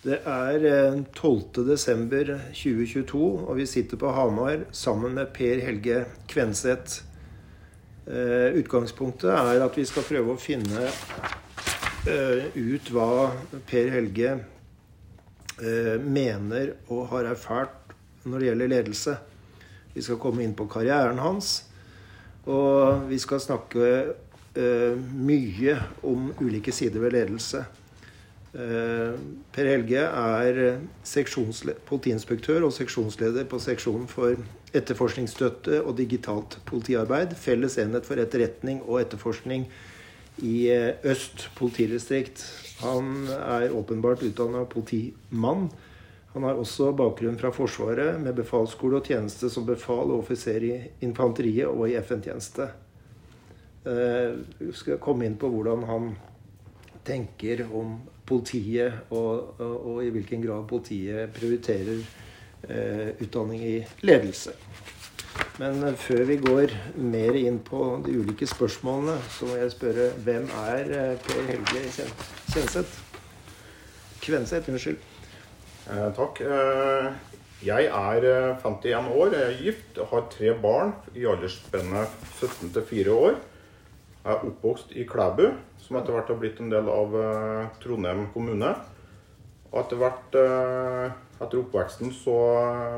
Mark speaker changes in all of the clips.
Speaker 1: Det er eh, 12.12.2022, og vi sitter på Hamar sammen med Per Helge Kvenseth. Eh, Utgangspunktet er at vi skal prøve å finne eh, ut hva Per Helge mener og har erfart når det gjelder ledelse. Vi skal komme inn på karrieren hans, og vi skal snakke mye om ulike sider ved ledelse. Eh, Per Helge er politiinspektør og seksjonsleder på seksjonen for etterforskningsstøtte og digitalt politiarbeid. Felles enhet for etterretning og etterforskning i eh, Øst politidistrikt. Han er åpenbart utdanna politimann. Han har også bakgrunn fra Forsvaret med befalsskole og tjeneste som befal og offiser i infanteriet og i FN-tjeneste. Eh, Vi skal komme inn på hvordan han tenker om politiet, og, og, og i hvilken grad politiet prioriterer eh, utdanning i ledelse. Men eh, før vi går mer inn på de ulike spørsmålene, så må jeg spørre hvem er eh, Per Helge Kjenseth? Kvenseth, unnskyld.
Speaker 2: Eh, takk. Eh, jeg er eh, 51 år, jeg er gift, har tre barn i aldersspennet 17 til 4 år. Jeg er oppvokst i Klæbu, som etter hvert har blitt en del av eh, Trondheim kommune. Og etter hvert, eh, etter oppveksten, så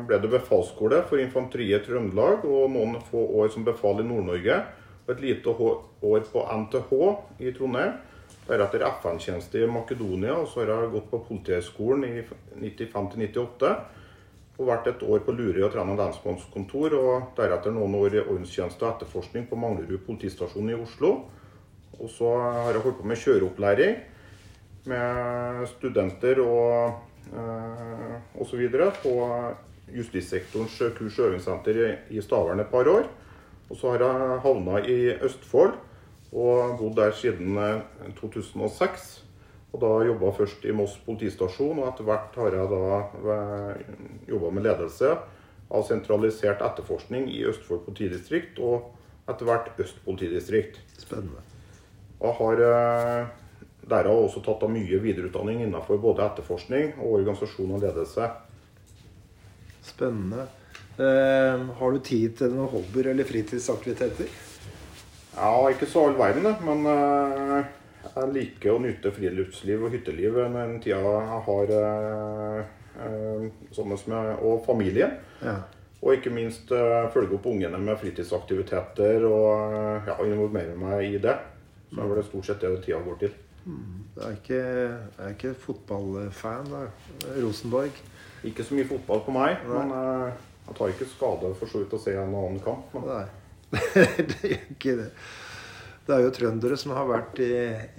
Speaker 2: ble det befalsskole for infanteriet i Trøndelag og noen få år som befal i Nord-Norge. Og et lite år på NTH i Trondheim. Deretter FN-tjeneste i Makedonia, og så har jeg gått på Politihøgskolen i 95 til 98. Og vært et år på Lurøy og Træna lensmannskontor, og deretter noen år i ordenstjeneste og etterforskning på Manglerud politistasjon i Oslo. Og så har jeg holdt på med kjøreopplæring med studenter og eh, osv. på justissektorens kurs- og øvingssenter i, Stavern et par år. Og så har jeg havna i Østfold og bodd der siden eh, 2006. Og da jobba først i Moss politistasjon, og etter hvert har jeg da jobba med ledelse av sentralisert etterforskning i Østfold politidistrikt og etter hvert Øst politidistrikt.
Speaker 1: Spennende.
Speaker 2: Jeg har eh, derav også tatt av mye videreutdanning innenfor både etterforskning og organisasjon og ledelse.
Speaker 1: Spennende. Eh, har du tid til noen hobbyer eller fritidsaktiviteter?
Speaker 2: Ja, ikke så all verden, men eh, jeg liker å nyte friluftsliv og hytteliv den tida jeg har eh, eh, sammen med og familien.
Speaker 1: Ja.
Speaker 2: Og ikke minst eh, følge opp ungene med fritidsaktiviteter og eh, ja, involvere meg i det. Så er det stort sett det tida går til.
Speaker 1: Jeg er ikke, er ikke fotballfan, da? Rosenborg?
Speaker 2: Ikke så mye fotball på meg,
Speaker 1: Nei.
Speaker 2: men eh, jeg tar ikke skade for så vidt å se en annen kamp. Men
Speaker 1: Nei. det gjør ikke det. Det er jo trøndere som har vært i,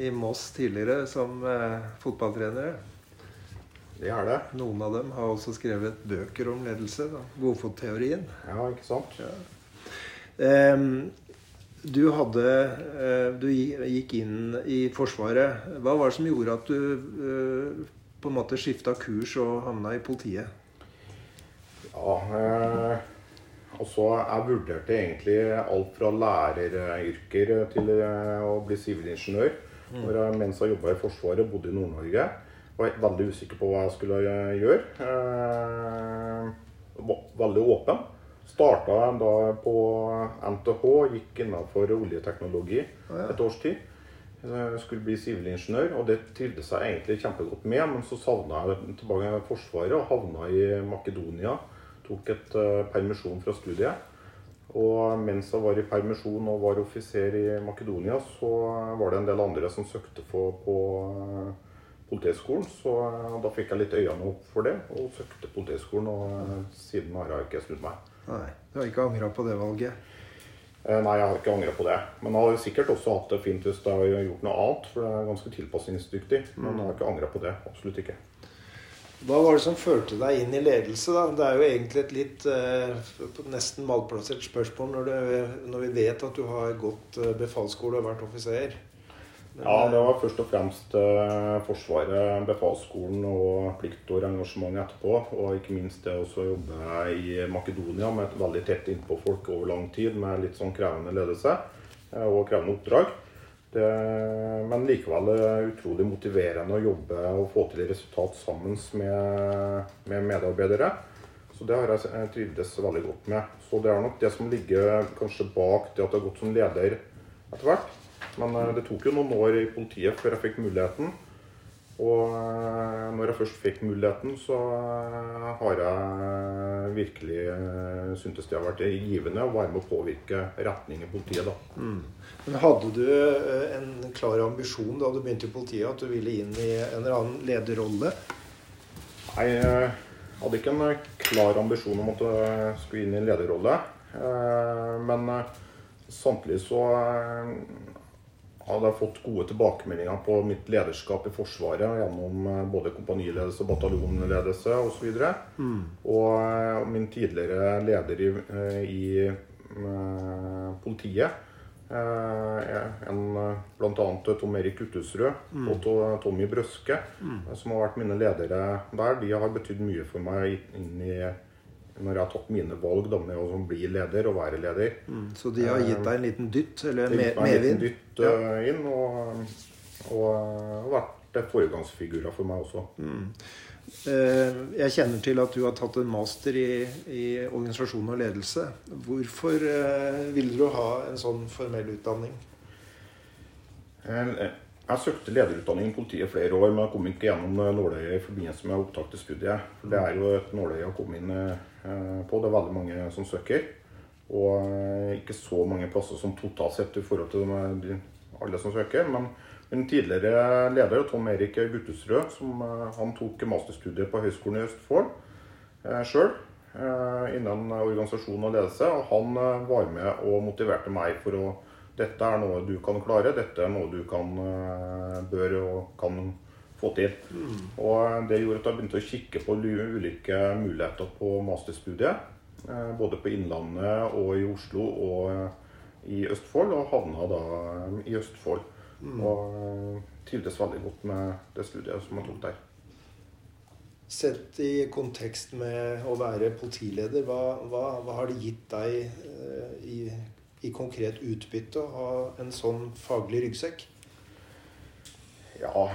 Speaker 1: i Moss tidligere som eh, fotballtrenere.
Speaker 2: Det er det.
Speaker 1: Noen av dem har også skrevet bøker om ledelse. Godfotteorien.
Speaker 2: Ja, ikke sant?
Speaker 1: Ja. du hadde eh, Du gikk inn i Forsvaret. Hva var det som gjorde at du eh, på en måte skifta kurs og havna i politiet?
Speaker 2: Ja, eh, altså jeg vurderte egentlig alt fra læreryrker til eh, å bli sivilingeniør. Mm. mens jeg jobba i Forsvaret, bodde i Nord-Norge. Var veldig usikker på hva jeg skulle eh, gjøre. Eh, var veldig åpen. Starta da på NTH, gikk innenfor oljeteknologi et års tid. Jeg skulle bli sivilingeniør, og det trivdes jeg egentlig kjempegodt med. Men så savna jeg tilbake i Forsvaret og havna i Makedonia. Tok et eh, permisjon fra studiet. Og mens jeg var i permisjon og var offiser i Makedonia, så var det en del andre som søkte på, på eh, Politihøgskolen. Så eh, da fikk jeg litt øynene opp for det, og søkte Politihøgskolen. Og eh, siden har jeg ikke snudd meg.
Speaker 1: Nei, du har ikke angra på det valget?
Speaker 2: Eh, Nei, jeg har ikke angra på det. Men jeg har sikkert også hatt det fint hvis jeg har gjort noe annet. For det er ganske tilpasningsdyktig. Men jeg har ikke angra på det. Absolutt ikke.
Speaker 1: Hva var det som førte deg inn i ledelse? da? Det er jo egentlig et litt eh, nesten malplassert spørsmål når, det, når vi vet at du har gått befalsskole og vært offiser.
Speaker 2: Ja, det var først og fremst eh, Forsvaret, befalsskolen og plikt og engasjement etterpå. Og ikke minst det å jobbe i Makedonia med et veldig tett innpå folk over lang tid med litt sånn krevende ledelse eh, og krevende oppdrag. Det, men likevel er utrolig motiverende å jobbe og få til resultat sammen med, med medarbeidere. Så det har jeg trivdes veldig godt med. Så det er nok det som ligger kanskje bak det at jeg har gått som leder etter hvert. Men eh, det tok jo noen år i politiet før jeg fikk muligheten. Og eh, når jeg først fikk muligheten, så eh, har jeg virkelig syntes det har vært givende å være med å påvirke retning i politiet. da. Mm.
Speaker 1: Men Hadde du en klar ambisjon da du begynte i politiet, at du ville inn i en eller annen lederrolle?
Speaker 2: Nei, jeg hadde ikke en klar ambisjon om at jeg skulle inn i en lederrolle. Men samtidig så hadde jeg fått gode tilbakemeldinger på mitt lederskap i Forsvaret gjennom eh, både kompaniledelse, bataljonledelse osv. Og, så mm. og eh, min tidligere leder i, eh, i politiet, en, bl.a. Tom Erik Uttusrød mm. og Tommy Brøske, mm. som har vært mine ledere der, de har betydd mye for meg inn i når jeg har tatt mine valg da, med å bli leder og være leder.
Speaker 1: Mm, så de har gitt deg en liten dytt? Eller
Speaker 2: medvind? En liten dytt ja. Eh, inn, og, og, og vært foregangsfigurer for meg også. Mm.
Speaker 1: Eh, jeg kjenner til at du har tatt en master i, i organisasjon og ledelse. Hvorfor eh, ville du ha en sånn formell utdanning?
Speaker 2: Jeg søkte lederutdanning i politiet flere år, men jeg kom ikke gjennom nåløyet i forbindelse med opptak til studiet. For det er jo et nåløye å komme inn Eh, på. Det er veldig mange som søker. Og eh, ikke så mange plasser som totalt sett i forhold til alle som søker. Men min tidligere leder, Tom Erik Guttusrød, som eh, han tok masterstudiet på Høgskolen i Østfold sjøl. Innen organisasjon og ledelse. Og han var med og motiverte meg for å Dette er noe du kan klare. Dette er noe du kan, bør og kan få til. Mm. Og det gjorde at jeg begynte å kikke på ulike muligheter på masterstudiet. Eh, både på Innlandet og i Oslo og eh, i Østfold, og havna da eh, i Østfold. Mm. Og trivdes veldig godt med det studiet som jeg tok der.
Speaker 1: Sett i kontekst med å være politileder, hva, hva, hva har det gitt deg i, i konkret utbytte å ha en sånn faglig ryggsekk?
Speaker 2: Ja,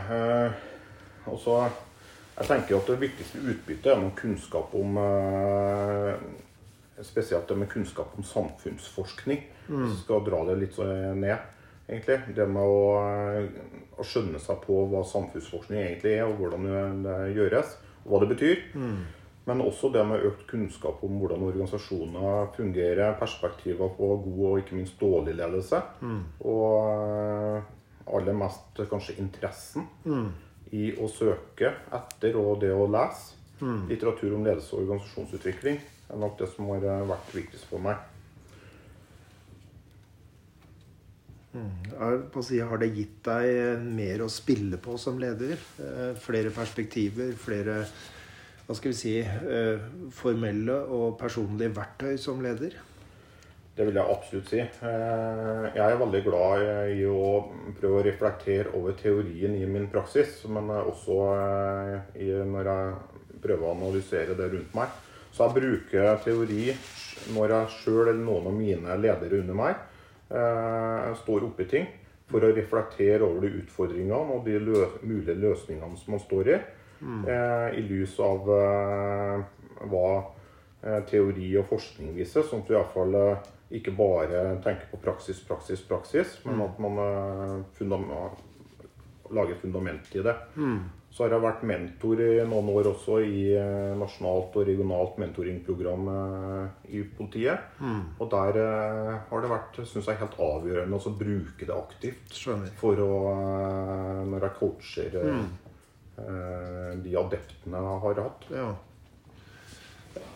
Speaker 2: og så Jeg tenker at det viktigste utbyttet er noe kunnskap om eh, Spesielt det med kunnskap om samfunnsforskning. Mm. Så skal skal dra det litt ned, egentlig. Det med å, å, skjønne seg på hva samfunnsforskning egentlig er, og hvordan det gjøres, og hva det betyr. Mm. Men også det med økt kunnskap om hvordan organisasjoner fungerer, perspektiver på god og ikke minst dårlig ledelse. Mm. Og eh, aller mest kanskje interessen. I å søke etter og det å lese mm. litteratur om ledelse og organisasjonsutvikling er nok det som har eh, vært viktigst for meg.
Speaker 1: Mm. Har det gitt deg mer å spille på som leder? Eh, flere perspektiver, flere hva skal vi si, eh, formelle og personlige verktøy som leder?
Speaker 2: Det vil jeg absolutt si. Eh, jeg er veldig glad i å prøve å reflektere over teorien i min praksis, men også eh, når jeg prøver å analysere det rundt meg. Så jeg bruker teori når jeg sjøl eller noen av mine ledere under meg står står oppi ting, for å reflektere over de utfordringene og de mulige løsningene som man står i, mm. i lys av hva teori og forskning viser, sånn at vi iallfall ikke bare tenke på praksis, praksis, praksis, men mm. at man fundam lager fundament i det. Mm. Så har jeg vært mentor i noen år også i uh, nasjonalt og regionalt mentoringprogram uh, i politiet. Mm. Og der har det vært synes jeg, helt avgjørende å bruke det aktivt for å Når jeg coacher mm. de adeptene jeg har hatt.
Speaker 1: Ja.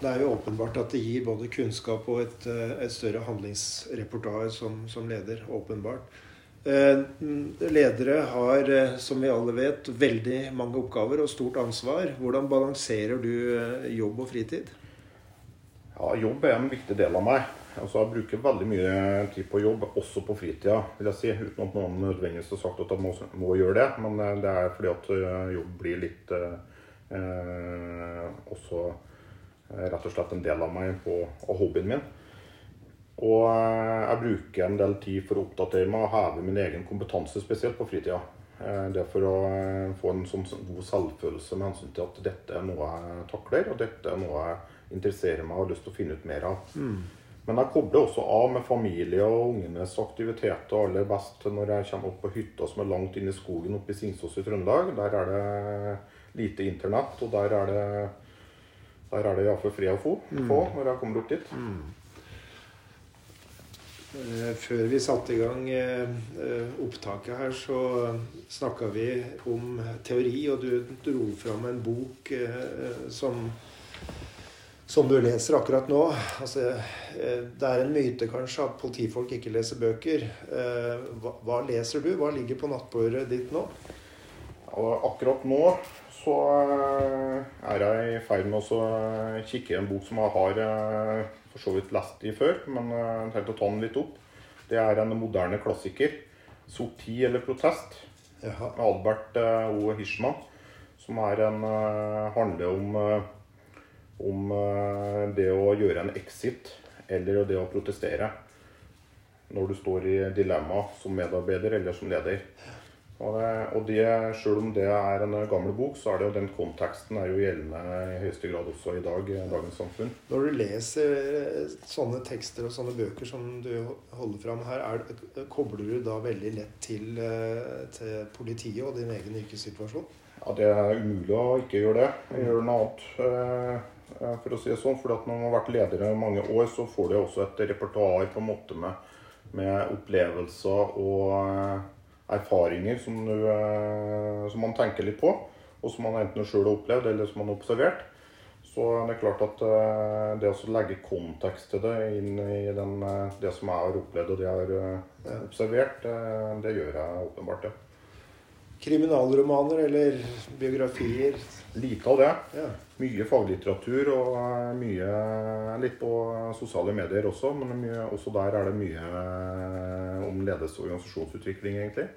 Speaker 1: Det er jo åpenbart at det gir både kunnskap og et, eh, et større handlingsrepertoar som, som, leder. Åpenbart. Eh, ledere har, eh, som vi alle vet, veldig mange oppgaver og stort ansvar. Hvordan balanserer du jobb og fritid?
Speaker 2: Ja, Jobb er en viktig del av meg. Altså, jeg bruker veldig mye tid på jobb, også på fritida. vil jeg si, Uten at noen nødvendigvis har sagt at jeg må, må, gjøre det. Men det er fordi at jobb blir litt eh, også rett og slett en del av meg på, og hobbyen min. Og eh, jeg bruker en del tid for å oppdatere meg og heve min egen kompetanse, spesielt på fritida. Eh, Det er for å eh, få en sånn god selvfølelse med hensyn til at dette er noe jeg takler, og dette er noe jeg interesserer meg og har lyst til å finne ut mer av. Men jeg kobler også av med familie og ungenes aktiviteter aller best når jeg kommer opp på hytta som er langt inne i skogen oppe i Singsås i Trøndelag. Der er det lite internett, og der er det der er det iallfall fri å få, få når jeg kommer opp dit.
Speaker 1: Eh, Før vi satte i gang eh, eh, opptaket her, så snakka vi om teori, og du dro fram en bok som, som du leser akkurat nå. Altså, det er en myte kanskje at politifolk ikke leser bøker. Hva, hva leser du? Hva ligger på nattbordet ditt nå?
Speaker 2: Ja, akkurat nå så eh, er jeg i ferd med å kikke i en bok som jeg har eh, for så vidt lest i før, men eh, jeg tenkte å ta den litt opp. Det er en moderne klassiker. 'Sorti eller protest'
Speaker 1: Jaha.
Speaker 2: med Albert eh, O. Hirschman. Som er en, eh, handler om, eh, om eh, det å gjøre en exit eller det å protestere. Når du står i dilemma som medarbeider eller som leder. Og og det, selv om det er en gammel bok, så er det jo den konteksten er jo gjeldende i høyeste grad også i dag, i dagens samfunn.
Speaker 1: Når du leser eh, sånne tekster og sånne bøker som du holder fram her, er, kobler du da veldig lett til, eh, til politiet og din egen yrkessituasjon?
Speaker 2: Ja, Det er umulig å ikke gjøre det. Jeg gjør noe annet, eh, eh, for å si det sånn. For når man har vært leder i mange år, så får du også et repertoar på en måte med, med opplevelser og eh, erfaringer som, du, eh, som man tenker litt på. Og som man enten sjøl har opplevd, eller som man har observert. Så det er klart at eh, det å legge kontekst til det inn i den, eh, det som jeg har opplevd og det jeg har observert, det gjør jeg åpenbart, ja.
Speaker 1: Kriminalromaner eller biografier?
Speaker 2: Lite av det.
Speaker 1: Ja.
Speaker 2: Mye faglitteratur og eh, mye litt på sosiale medier også. Men mye, også der er det mye eh, om ledelse og organisasjonsutvikling, egentlig.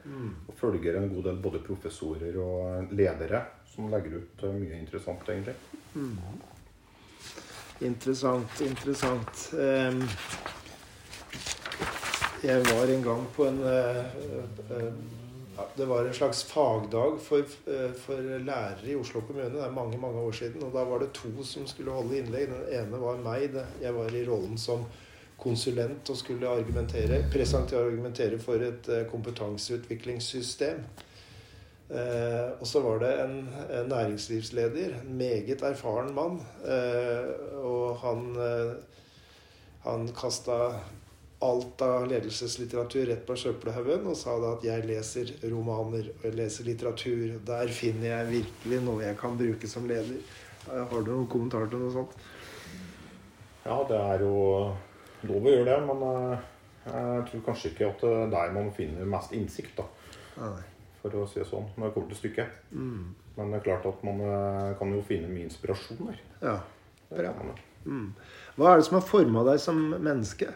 Speaker 2: Og følger en god del både professorer og ledere som legger ut eh, mye interessant, egentlig.
Speaker 1: Interessant, interessant. Ehm, Jeg var en gang på en eh, eh, Det var en slags fagdag for, eh, for lærere i Oslo kommune. Det er mange mange år siden. og Da var det to som skulle holde innlegg. Den ene var meg. Jeg var i rollen som konsulent og skulle argumentere, presentere og argumentere for et eh, kompetanseutviklingssystem. Eh, og så var det en, en næringslivsleder, en meget erfaren mann. Og han, han kasta alt av ledelseslitteratur rett på søppelhaugen og sa da at jeg leser romaner og jeg leser litteratur. Der finner jeg virkelig noe jeg kan bruke som leder. Eh, Har du noen kommentar til noe sånt?
Speaker 2: Ja, det er jo lov å gjøre det, men eh, jeg tror kanskje ikke at det er der man finner mest innsikt, da. For å si det sånn, når det kommer til stykket.
Speaker 1: Mm.
Speaker 2: Men det er klart at man eh, kan jo finne mye inspirasjon der.
Speaker 1: Ja.
Speaker 2: Jo.
Speaker 1: Mm. Hva er det som har forma deg som menneske?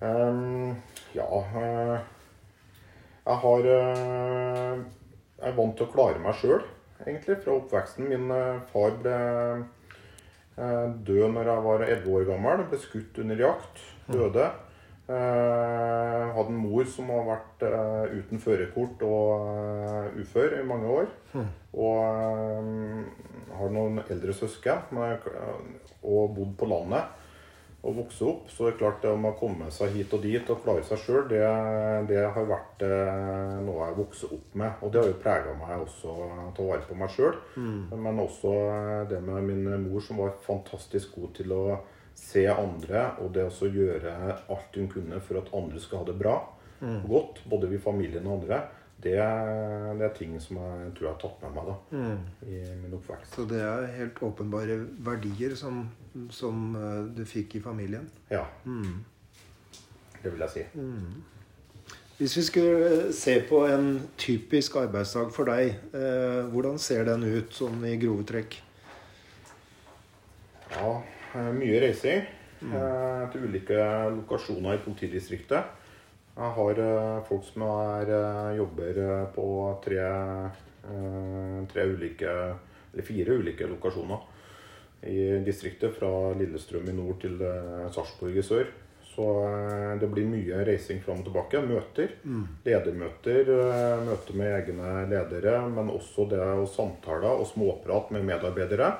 Speaker 2: Ehm, ja eh, Jeg har eh, Jeg er vant til å klare meg sjøl, egentlig, fra oppveksten. Min eh, far ble død når jeg var 11 år gammel. Ble skutt under jakt. Døde. Eh, hadde en mor som har vært uten førerkort og ufør i mange år. Og eh, har noen eldre søsken og bodd på landet å vokse opp. Så det er klart det om å komme seg hit og dit og klare seg sjøl, det, det har vært eh, noe jeg vokste opp med. Og det har jo prega meg også å ta vare på meg sjøl. Men også eh, det med min mor som var fantastisk god til å se andre, og det å gjøre alt hun kunne for at andre skal ha det bra og godt, både vi familien og andre. Det, det er ting som jeg tror jeg har tatt med meg da, i min oppvekst.
Speaker 1: Så det er helt åpenbare verdier som, som eh, du fikk i familien.
Speaker 2: Ja. Det vil jeg si.
Speaker 1: Hvis vi skulle se på en typisk arbeidsdag for deg, eh, hvordan ser den ut sånn i grove trekk?
Speaker 2: Ja, eh, mye reising eh, til ulike lokasjoner i politidistriktet. Jeg har eh, folk som er, eh, jobber eh, på tre, tre ulike, eller fire ulike lokasjoner. i distriktet fra Lillestrøm i nord til Sarpsborg i sør. Så det blir mye reising fram og tilbake. Møter. Ledermøter. eh, Møter med egne ledere. Men også det å samtale og småprat med medarbeidere.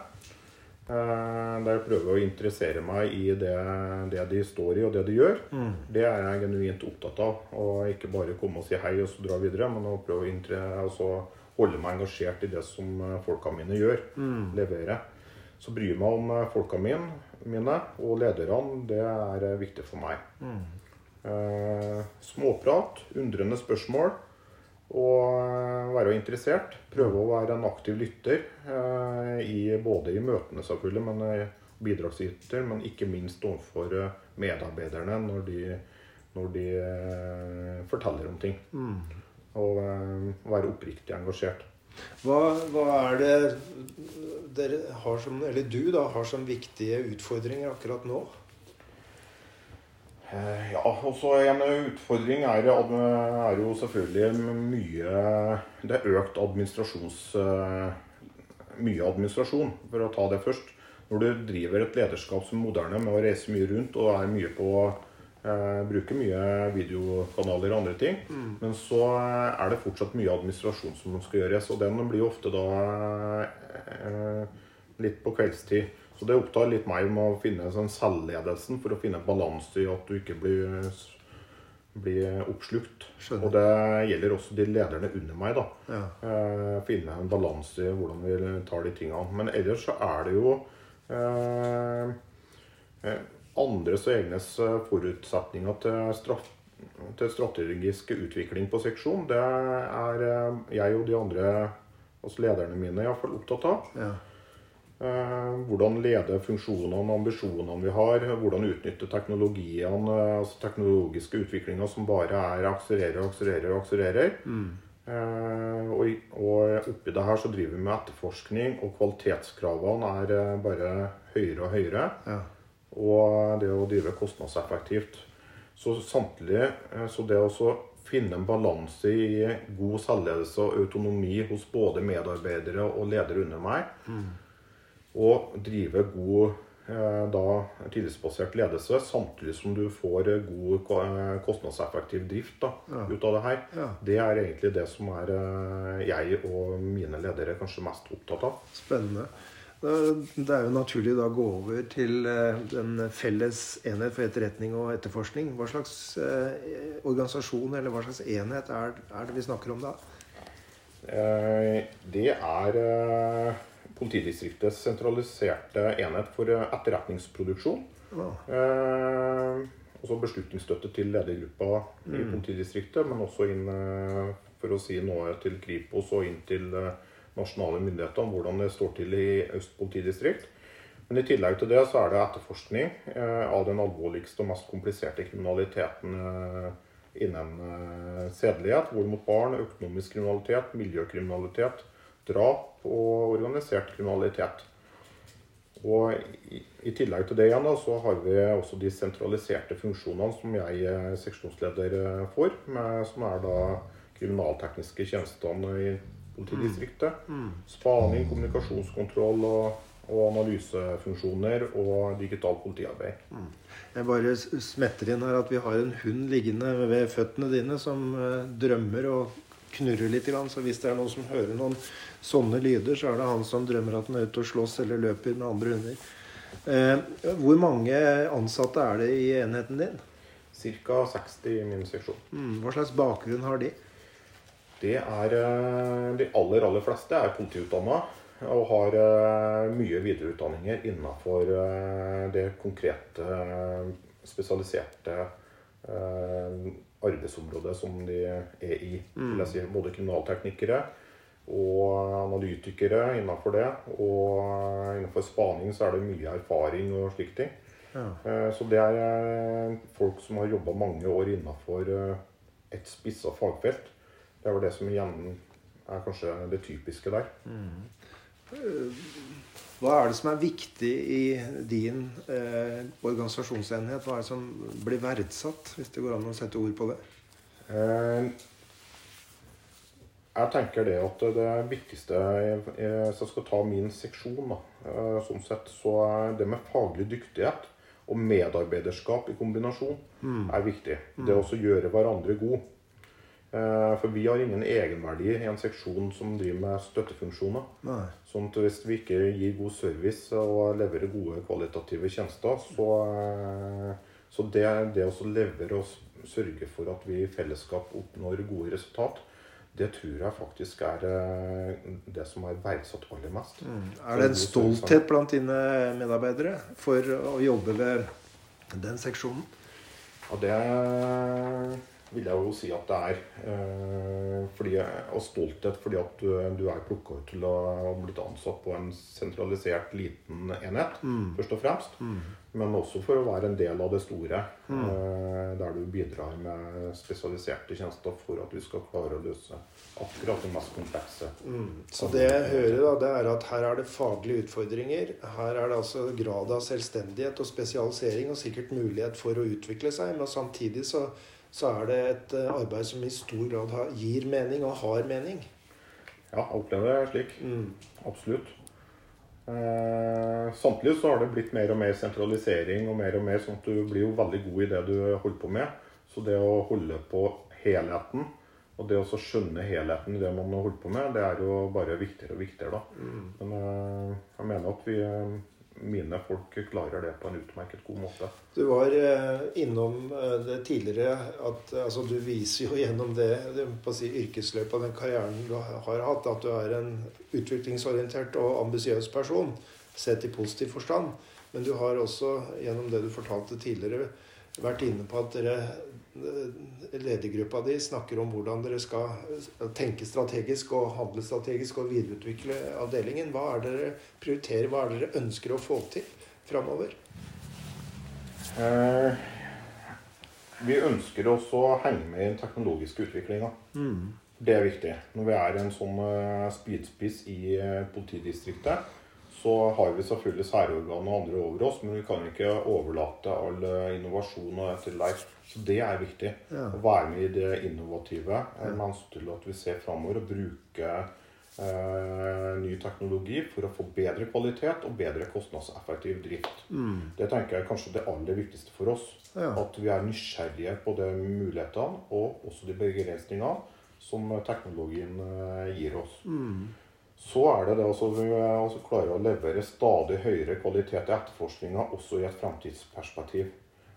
Speaker 2: Eh, Der jeg prøver å interessere meg i det, det de står i og det de gjør. Det er jeg genuint opptatt av. Og ikke bare komme og si hei og så dra videre, men å prøve å altså holde meg engasjert i det som eh, folka mine gjør. Levere. Så bry meg om eh, folka mine, mine og lederne. Det er viktig for meg. Eh, småprat, undrende spørsmål. Og eh, være interessert. Prøve å være en aktiv lytter. eh, I, både i møtene, selvfølgelig, men eh, bidragsyter. Men ikke minst overfor medarbeiderne når de, når de forteller om ting. Og eh, være oppriktig engasjert.
Speaker 1: Hva, hva er det dere har som, eller du da, har som viktige utfordringer akkurat nå?
Speaker 2: Eh, Ja, og så en utfordring er, er jo selvfølgelig mye Det er økt administrasjons... eh, Mye administrasjon, for å ta det først. Når du driver et lederskap som moderne med å reise mye rundt og er mye på eh, Bruker mye videokanaler og andre ting. Men så er det fortsatt mye administrasjon som skal gjøres, og den blir ofte da eh, litt på kveldstid. Så det opptar litt meg med å finne sånn selvledelsen for å finne balanse i at du ikke blir, blir oppslukt.
Speaker 1: Skjønner.
Speaker 2: Og det gjelder også de lederne under meg. da.
Speaker 1: Ja.
Speaker 2: Eh, finne en balanse i hvordan vi tar de tingene. Men ellers så er det jo eh, eh, andres og egnes eh, forutsetninger til, straff, til strategisk utvikling på seksjon. Det er eh, jeg og de andre, altså lederne mine, iallfall opptatt av.
Speaker 1: Ja.
Speaker 2: Eh, hvordan lede funksjonene og ambisjonene vi har. Hvordan utnytte teknologiene, eh, altså teknologiske utviklinger som bare er akselererer og akselererer. og akselererer. Mm. og, og oppi det her så driver vi med etterforskning, og kvalitetskravene er eh, bare høyere og høyere.
Speaker 1: Ja.
Speaker 2: Og det å drive kostnadseffektivt. Så samtidig eh, så det å finne en balanse i god selvledelse og autonomi hos både medarbeidere og ledere under meg, og drive god eh, da, tillitsbasert ledelse, samtidig som du får eh, god eh, kostnadseffektiv drift da, ut av det her.
Speaker 1: Ja.
Speaker 2: Det er egentlig det som er jeg og mine ledere kanskje mest opptatt av.
Speaker 1: Spennende. Det er jo naturlig da å gå over til den felles enhet for etterretning og etterforskning. Hva slags organisasjon eller hva slags enhet er, det vi snakker om da?
Speaker 2: Det er politidistriktets sentraliserte enhet for eh, etterretningsproduksjon.
Speaker 1: Ja.
Speaker 2: Eh, Også beslutningsstøtte til ledergruppa i politidistriktet, men også inn eh, for å si noe til Kripos og inn til eh, nasjonale myndigheter om hvordan det står til i Øst politidistrikt. Men i tillegg til det så er det etterforskning av den alvorligste og mest kompliserte kriminaliteten innen sedelighet, vold mot barn, økonomisk kriminalitet, miljøkriminalitet, drap og organisert kriminalitet. Og i, i tillegg til det igjen da, så har vi også de sentraliserte funksjonene som jeg er seksjonsleder får, med, som er da kriminaltekniske tjenestene i politidistriktet. Spaning, kommunikasjonskontroll og, og analysefunksjoner og digitalt politiarbeid.
Speaker 1: Jeg bare smetter inn her at vi har en hund liggende ved føttene dine som eh, drømmer og knurrer litt. Så hvis det er noen som hører noen sånne lyder, så er det han som drømmer at han er ute og slåss eller løper med andre hunder. Eh, hvor mange ansatte er det i enheten din?
Speaker 2: Ca. 60 i min seksjon.
Speaker 1: Mm, hva slags bakgrunn har de?
Speaker 2: Det er eh, De aller, aller fleste er politiutdanna og har eh, mye videreutdanninger innenfor eh, det konkrete, spesialiserte arbeidsområdet som de er i. Vil jeg si, både kriminalteknikere og analytikere innenfor det. Og innenfor spaning så er det mye erfaring og slike ting.
Speaker 1: Ja.
Speaker 2: Eh, Så det er eh, folk som har jobba mange år innenfor eh, et spissa fagfelt. Det er vel det som igjen er kanskje det typiske der.
Speaker 1: Hva er det som er viktig i din eh, organisasjonsenhet? Hva er det som blir verdsatt, hvis det går an å sette ord på det?
Speaker 2: Eh, Jeg tenker det at det viktigste Hvis jeg skal ta min seksjon, da, eh, sånn sett, så er det med faglig dyktighet og medarbeiderskap i kombinasjon er viktig. Det å gjøre hverandre god. Eh, For vi har ingen egenverdi i en seksjon som driver med støttefunksjoner.
Speaker 1: Nei.
Speaker 2: Sånn at hvis vi ikke gir god service og leverer gode kvalitative tjenester, så, eh, så det, det å levere og sørge for at vi i fellesskap oppnår gode resultat, det tror jeg faktisk er eh, det som er verdsatt aller mest.
Speaker 1: Er det en stolthet blant dine medarbeidere for å jobbe ved den seksjonen?
Speaker 2: Ja, det vil jeg jo si at det er. Eh, fordi, og stolthet fordi at du, du er plukka ut til å ha blitt ansatt på en sentralisert, liten enhet, først og fremst. Men også for å være en del av det store, eh, der du bidrar med spesialiserte tjenester for at vi skal klare å løse akkurat det mest komplekse.
Speaker 1: Så det jeg hører, da, det er at her er det faglige utfordringer. Her er det altså grad av selvstendighet og spesialisering og sikkert mulighet for å utvikle seg. Men samtidig så, så er det et eh, arbeid som i stor grad har, gir mening og har mening.
Speaker 2: Ja, jeg opplever det slik. Absolutt. Eh, samtidig så har det blitt mer og mer sentralisering og mer og mer sånn at du blir jo veldig god i det du holder på med. Så det å holde på helheten og det å så skjønne helheten i det man holder på med, det er jo bare viktigere og viktigere, da. Men eh, jeg mener at vi, eh, mine folk klarer det på en utmerket god måte.
Speaker 1: Du var eh, innom eh, det tidligere at altså, du viser jo gjennom det, det si, yrkesløpet og den karrieren du har hatt, at du er en utviklingsorientert og ambisiøs person, sett i positiv forstand. Men du har også, gjennom det du fortalte tidligere, vært inne på at dere ledergruppa di snakker om hvordan dere skal eh, tenke strategisk og handle strategisk og videreutvikle avdelingen. Hva er det dere prioriterer, hva er det dere ønsker å få til framover?
Speaker 2: Eh, vi ønsker også å henge med i den teknologiske utviklinga. Det er viktig. Når vi er en sånn eh, spydspiss i eh, politidistriktet, så har vi selvfølgelig særorgan og andre over oss, men vi kan ikke overlate all eh, innovasjon og etter life. Så det er viktig.
Speaker 1: Ja.
Speaker 2: Å være med i det innovative eh, med hensyn til at vi ser framover og bruker eh, ny teknologi for å få bedre kvalitet og bedre kostnadseffektiv drift. Det tenker jeg er kanskje det aller viktigste for oss.
Speaker 1: Ja.
Speaker 2: At vi er nysgjerrige på de mulighetene og også de begrensningene som teknologien eh, gir oss. Så er det det altså vi altså klarer å levere stadig høyere kvalitet i etterforskninga også i et fremtidsperspektiv.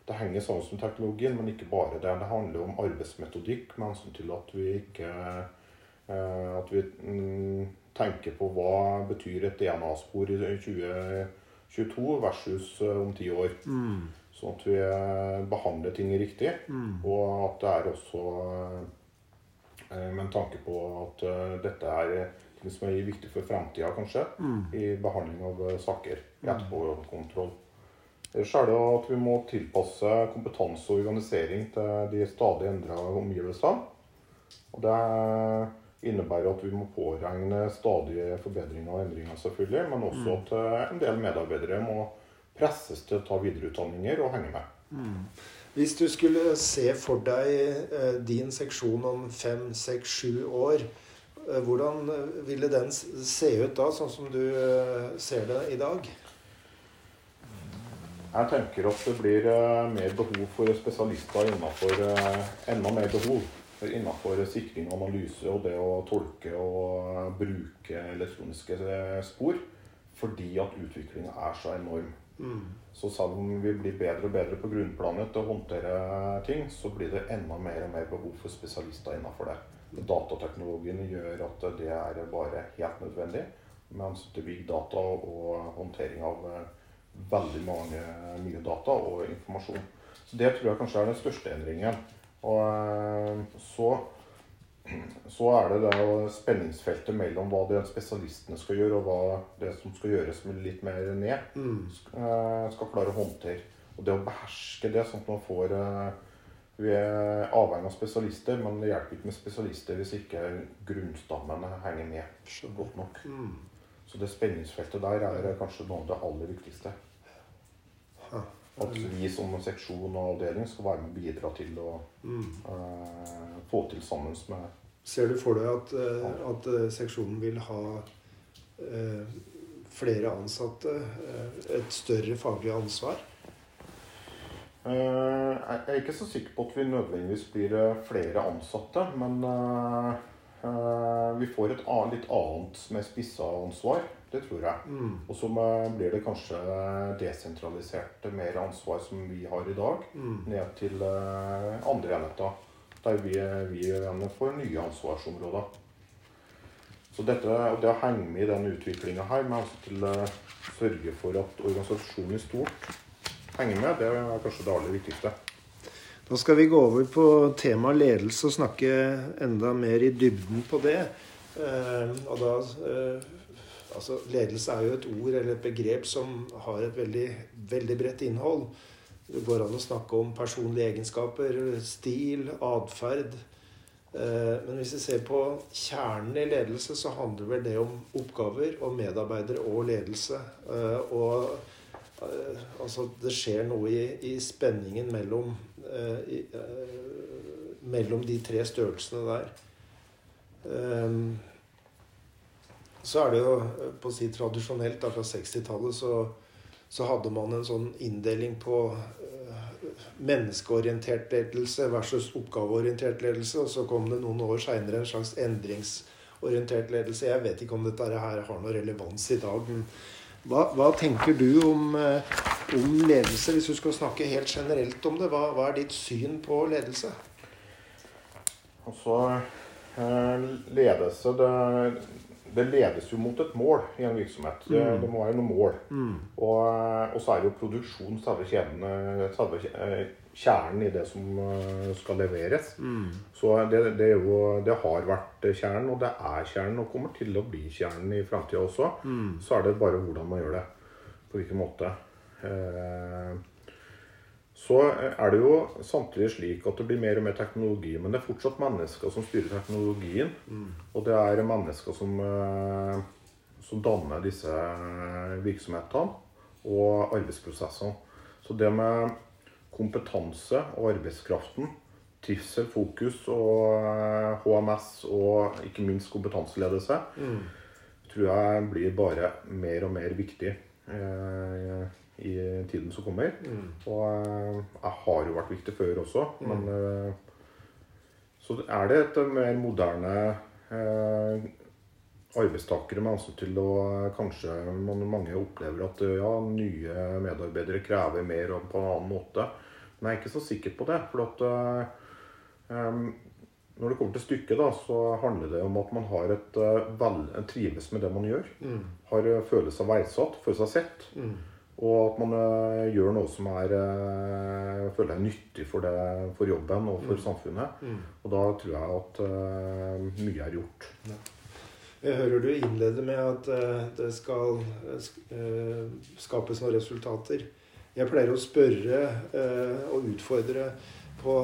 Speaker 2: Det henger sammen med teknologien, men ikke bare det. Det handler om arbeidsmetodikk med hensyn til at vi ikke eh, At vi mm, tenker på hva betyr et DNA-spor i 2022 versus eh, om ti år. Sånn at vi eh, behandler ting riktig, og at det er også eh, med en tanke på at eh, dette er ting som er viktig for framtida, kanskje, i behandling av eh, saker. i Etterpåkontroll. Ellers er det at vi må tilpasse kompetanse og organisering til de stadig endra omgivelsene. Og det innebærer at vi må påregne stadige forbedringer og endringer, selvfølgelig, men også at eh, en del medarbeidere må presses til å ta videreutdanninger og henge med.
Speaker 1: Hvis du skulle se for deg eh, din seksjon om fem, seks, sju år, hvordan eh, ville den se ut da, sånn som du eh, ser det i dag?
Speaker 2: Jeg tenker at det blir eh, mer behov for spesialister innenfor eh, enda mer behov innenfor sikring og analyse og det å tolke og eh, bruke elektroniske eh, spor. Fordi at utviklinga er så enorm. Så selv om vi blir bedre og bedre på grunnplanet til å håndtere ting, så blir det enda mer og mer behov for spesialister innenfor det. Datateknologien gjør at det er bare helt nødvendig. Mens det big data og håndtering av eh, veldig mange mye data og informasjon. Så Det tror jeg kanskje er den største endringen. Og eh, så, så er det det spenningsfeltet mellom hva det spesialistene skal gjøre, og hva det som skal gjøres med litt mer ned, eh, skal klare å håndtere. Og det å beherske det, sånn at man får Vi er avhengig av spesialister, men det hjelper ikke med spesialister hvis ikke grunnstammen henger med godt nok. Så det spenningsfeltet der er kanskje noe av det aller viktigste. At vi som seksjon og avdeling skal være med og bidra til å eh, få til sammen med
Speaker 1: Ser du for deg at, eh, at eh, seksjonen vil ha eh, flere ansatte, et større faglig ansvar?
Speaker 2: Eh, Jeg er ikke så sikker på at vi nødvendigvis blir eh, flere ansatte, men eh, vi får et litt annet med spissa ansvar. Det tror jeg.
Speaker 1: Mm.
Speaker 2: Og så blir det kanskje desentralisert mer ansvar som vi har i dag,
Speaker 1: Mm.
Speaker 2: ned til andre enheter. Der vi, vi igjen får nye ansvarsområder. Så dette, og det å henge med i den utviklinga her, med også til å sørge for at organisasjonen i stort henger med, det er kanskje det aller viktigste.
Speaker 1: Da skal vi gå over på temaet ledelse og snakke enda mer i dybden på det. Eh, og da eh, Altså, ledelse er jo et ord eller et begrep som har et veldig, veldig bredt innhold. Det går an å snakke om personlige egenskaper, stil, atferd. Eh, men hvis vi ser på kjernen i ledelse, så handler vel det om oppgaver og medarbeidere og ledelse. Og altså det skjer noe i, i spenningen mellom, eh, i, eh, mellom de tre størrelsene der. Ehm, så er det jo eh, på å si tradisjonelt, da fra 60-tallet, så, så hadde man en sånn inndeling på eh, menneskeorientert ledelse versus oppgaveorientert ledelse. Og så kom det noen år seinere en slags endringsorientert ledelse. Jeg vet ikke om dette her har noe relevans i dag. men hva, hva tenker du om, eh, om ledelse, hvis du skal snakke helt generelt om det? Hva, hva er ditt syn på ledelse?
Speaker 2: Altså, eh, ledelse det, det ledes jo mot et mål i en virksomhet. Det,
Speaker 1: Mm.
Speaker 2: det må være noe mål. Og, eh, og så er det jo produksjon selve kjeden, selve kje- eh, kjernen i det som eh, skal leveres. Så det, det, jo, det har vært kjernen, og det er kjernen, og kommer til å bli kjernen i framtida også. Så er det bare hvordan man gjør det. På hvilken måte. Eh, så er det jo samtidig slik at det blir mer og mer teknologi, men det er fortsatt mennesker som styrer teknologien. Og det er mennesker som, eh, som danner disse virksomhetene og arbeidsprosessene. Så det med kompetanse og arbeidskraften, trivsel, fokus og eh, HMS og ikke minst kompetanseledelse, tror jeg blir bare mer og mer viktig eh, i tiden som kommer. Og eh, jeg har jo vært viktig før også, men eh, Så er det et mer moderne eh, arbeidstakere med ansvar til å eh, kanskje man, mange opplever at eh, ja, nye medarbeidere krever mer og på en annen måte. Men jeg er ikke så sikker på det. For at um, når det kommer til stykket, da, så handler det om at man har et vel, trives med det man gjør. Har følelse av verdsatt, føler seg sett. Og at man uh, gjør noe som er uh, føler er nyttig for, det, for jobben og for samfunnet. Og da tror jeg at uh, mye er gjort.
Speaker 1: Jeg hører du innleder med at eh, det skal eh, sk- eh, skapes noen resultater. Jeg pleier å spørre eh, og utfordre på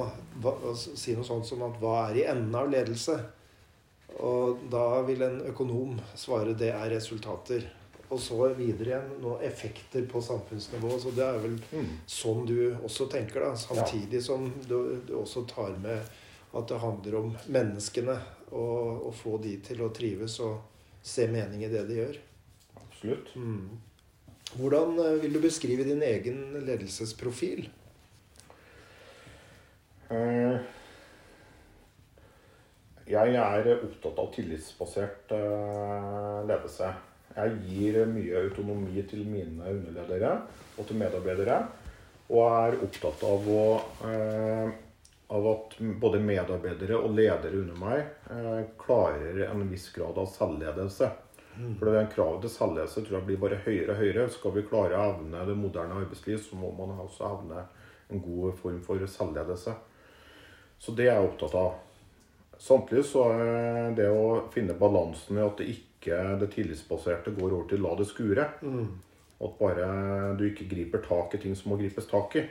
Speaker 1: altså, si noe sånt som at hva er i enden av ledelse? Og da vil en økonom svare det er resultater. Og så videre igjen noen effekter på samfunnsnivå. Så det er vel
Speaker 2: Mm.
Speaker 1: sånn du også tenker, da. Samtidig som du, du også tar med at det handler om menneskene. Og og, få de til å trives og se mening i det de gjør.
Speaker 2: Absolutt.
Speaker 1: Hvordan eh, vil du beskrive din egen ledelsesprofil?
Speaker 2: Eh, Jeg er opptatt av tillitsbasert eh, ledelse. Jeg gir mye autonomi til mine underledere og til medarbeidere. Og er opptatt av, å, av at både medarbeidere og ledere under meg eh, klarer en viss grad av selvledelse. For det kravet til selvledelse tror jeg blir bare høyere og høyere. Skal vi klare å evne det moderne arbeidsliv, så må man også evne en god form for selvledelse. Så det er jeg opptatt av. Samtidig så er det å finne balansen i at det ikke det tillitsbaserte går over til la det skure. At bare du ikke griper tak i ting som må gripes tak i.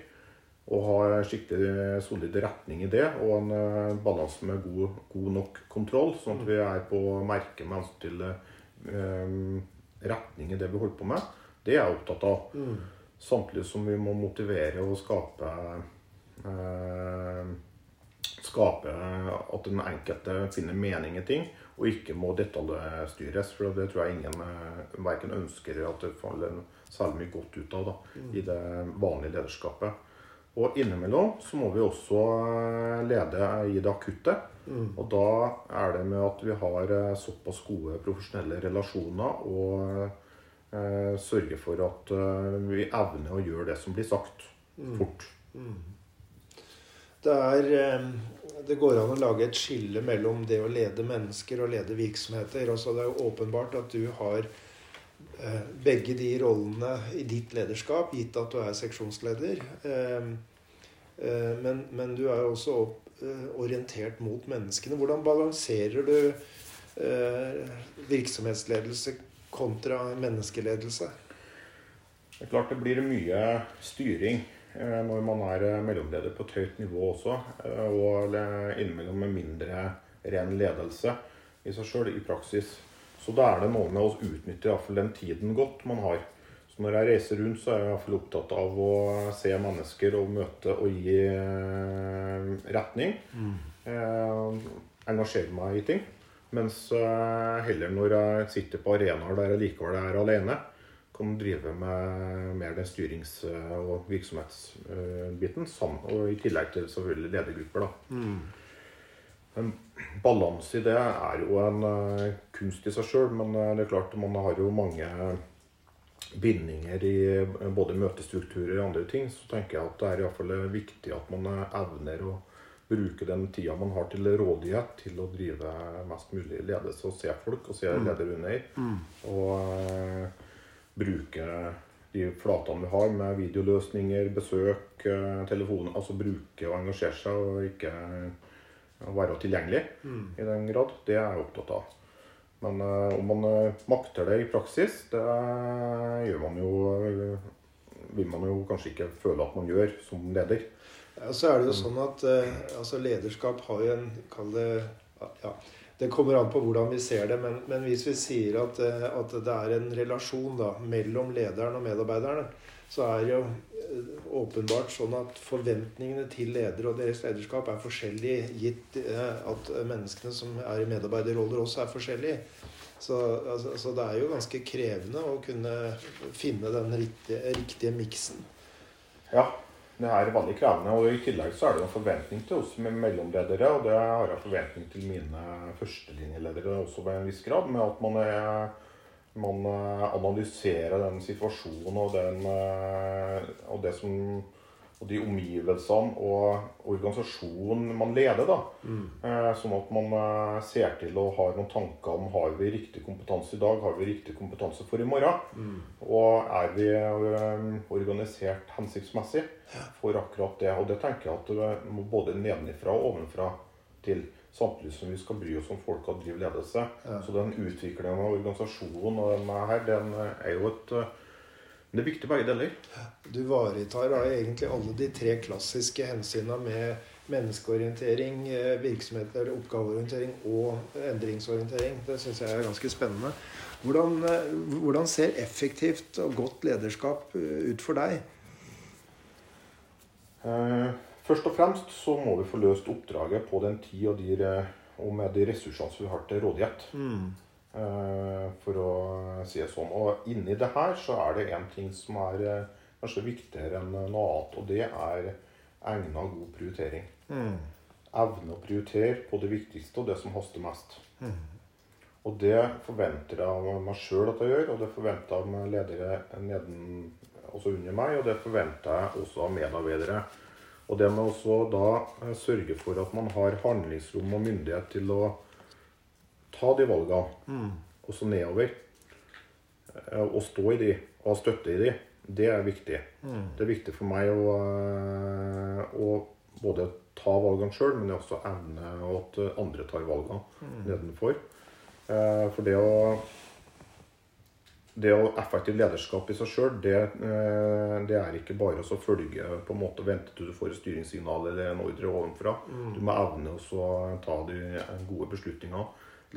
Speaker 2: Og ha skikkelig solid retning i det, og en eh, balanse med god, god nok kontroll. Sånn at vi er på merket med hensyn til eh, retning i det vi holder på med. Det er jeg opptatt av. Samtidig som vi må motivere og skape eh, skape at den enkelte finner mening i ting, og ikke må detaljstyres. For det tror jeg ingen eh, verken ønsker at det faller særlig mye godt ut av da, i det vanlige lederskapet. Og innimellom så må vi også eh, lede i det akutte. Og da er det med at vi har eh, såpass gode profesjonelle relasjoner og eh, sørger for at eh, vi evner å gjøre det som blir sagt, fort.
Speaker 1: Det, er, eh, det går an å lage et skille mellom det å lede mennesker og lede virksomheter. Altså det er jo åpenbart at du har begge de rollene i ditt lederskap, gitt at du er seksjonsleder. Eh, eh, Men, men du er jo også eh, orientert mot menneskene. Hvordan balanserer du eh, virksomhetsledelse kontra menneskeledelse?
Speaker 2: Det er klart det blir mye styring eh, når man er eh, mellomleder på et høyt nivå også. eh, Og innimellom med mindre ren ledelse i seg sjøl i praksis. Så da er det noe med å utnytte i hvert fall den tiden godt man har. Så når jeg reiser rundt, så er jeg i hvert fall opptatt av å se mennesker og møte og gi retning. retning. Eh, engasjere meg i ting. Mens eh, heller når jeg sitter på arenaer der jeg likevel er alene, kan drive med mer den styrings- og virksomhetsbiten. sammen- Og i tillegg til selvfølgelig ledergrupper. da. En balanse i det er jo en eh, kunst i seg sjøl, men eh, det er klart man har jo mange bindinger i eh, både møtestrukturer og andre ting. Så tenker jeg at det er i hvert fall viktig at man evner å bruke den tida man har til rådighet, til å drive mest mulig ledelse og se folk og se ledere under. Og uh, bruke de flatene vi har med videoløsninger, besøk, telefoner. Altså bruke og engasjere seg og ikke være tilgjengelig i den grad. Det er jeg opptatt av. Men uh, om man eh, makter det i praksis, det gjør man jo Vil man jo kanskje ikke føle at man gjør som leder.
Speaker 1: Ja, så er det jo sånn at uh, altså lederskap har jo en Kall det ja, Det kommer an på hvordan vi ser det, men, men hvis vi sier at, at det er en relasjon da, mellom lederen og medarbeiderne, så er jo åpenbart sånn at forventningene til ledere og deres lederskap er forskjellige, gitt eh, at menneskene som er i medarbeiderroller, også er forskjellige. Så, altså, så det er jo ganske krevende å kunne finne den riktige, riktige miksen.
Speaker 2: Ja, det er veldig krevende. Og i tillegg så er det en forventning til oss med mellomledere, og det har jeg forventning til mine førstelinjeledere også med en viss grad, med at man, er, man eh, analyserer den situasjonen og, den, eh, og det som og de omgivelsene og organisasjonen man leder. da. Mm. Sånn at man eh, ser til og har noen tanker om har vi riktig kompetanse i dag, har vi riktig kompetanse for i morgen. Og er vi eh, organisert hensiktsmessig for akkurat det. Og det tenker jeg at både nedenifra og ovenfra til. Samtidig som vi skal bry oss om folka og drive ledelse. Så den utviklingen av organisasjonen og den her, den er jo et eh, Det er viktig begge deler.
Speaker 1: Du ivaretar egentlig alle de tre klassiske hensynene med menneskeorientering, eh, virksomhet eller oppgaveorientering og endringsorientering. Det syns jeg er ganske spennende. Hvordan, eh, hvordan ser effektivt og godt lederskap ut for deg?
Speaker 2: Eh, Først og fremst så må vi få løst oppdraget på den tid og, de, og med de ressursene som vi har til rådighet. Mm. For å si det sånn. Og inni det her så er det en ting som er eh, kanskje viktigere enn noe annet, og det er egna god prioritering. Evne å prioritere på det viktigste og det som haster mest. Og det forventer jeg av meg sjøl at jeg gjør, og det forventer jeg av ledere neden, også under meg, og det forventer jeg også av medarbeidere. Og det med også da eh, sørge for at man har handlingsrom og myndighet til å ta de valgene, også nedover, eh, og stå i de, og ha støtte i de, det er viktig. Det er viktig for meg å, eh, å både ta valgene sjøl, men også evne at andre tar valgene nedenfor. Eh, For det å det å effektivt lederskap i seg sjøl, det, eh, det er ikke bare å følge på en måte vente til du får et styringssignal eller en ordre ovenfra. Du må evne å ta de gode beslutningene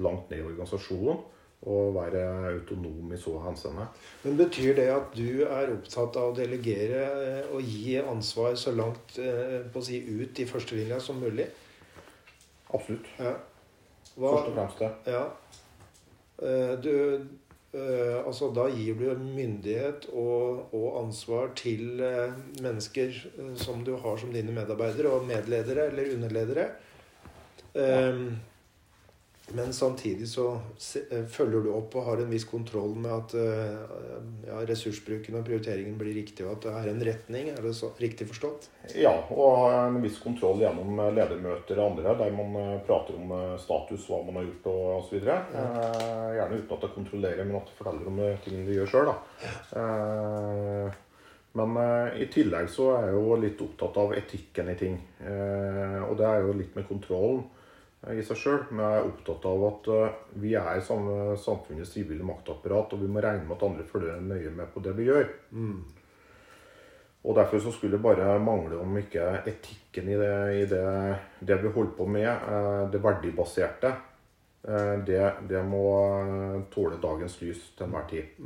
Speaker 2: langt ned i organisasjonen og være autonom i så henseende.
Speaker 1: Men Betyr det at du er opptatt av å delegere eh, og gi ansvar så langt eh, på å si ut i førstelinja som mulig?
Speaker 2: Absolutt.
Speaker 1: Ja. Hva,
Speaker 2: Først og fremst det.
Speaker 1: Ja. Du eh, Altså, da gir du myndighet og, og ansvar til uh, mennesker uh, som du har som dine medarbeidere og medledere eller underledere. Eh, Men samtidig så eh, følger du opp og har en viss kontroll med at eh, ja, ressursbruken og prioriteringen blir riktig, og at det er en retning. Er det så riktig forstått?
Speaker 2: Ja, og ha en viss kontroll gjennom eh, ledermøter og andre, der man prater om status, hva man har gjort og osv. Ja. gjerne uten at jeg kontrollerer, men at jeg forteller om ting de gjør sjøl. Men i tillegg så er jeg jo litt opptatt av etikken i ting. Og det er jo litt med kontrollen i seg sjøl. Men jeg er opptatt av at eh, vi er samme samfunnets sivile maktapparat, og vi må regne med at andre følger nøye med på det vi gjør. Og derfor så skulle det bare mangle om ikke etikken i det, i det, det vi holder på med, eh, det verdibaserte, eh, det, det må eh, tåle dagens lys til enhver tid.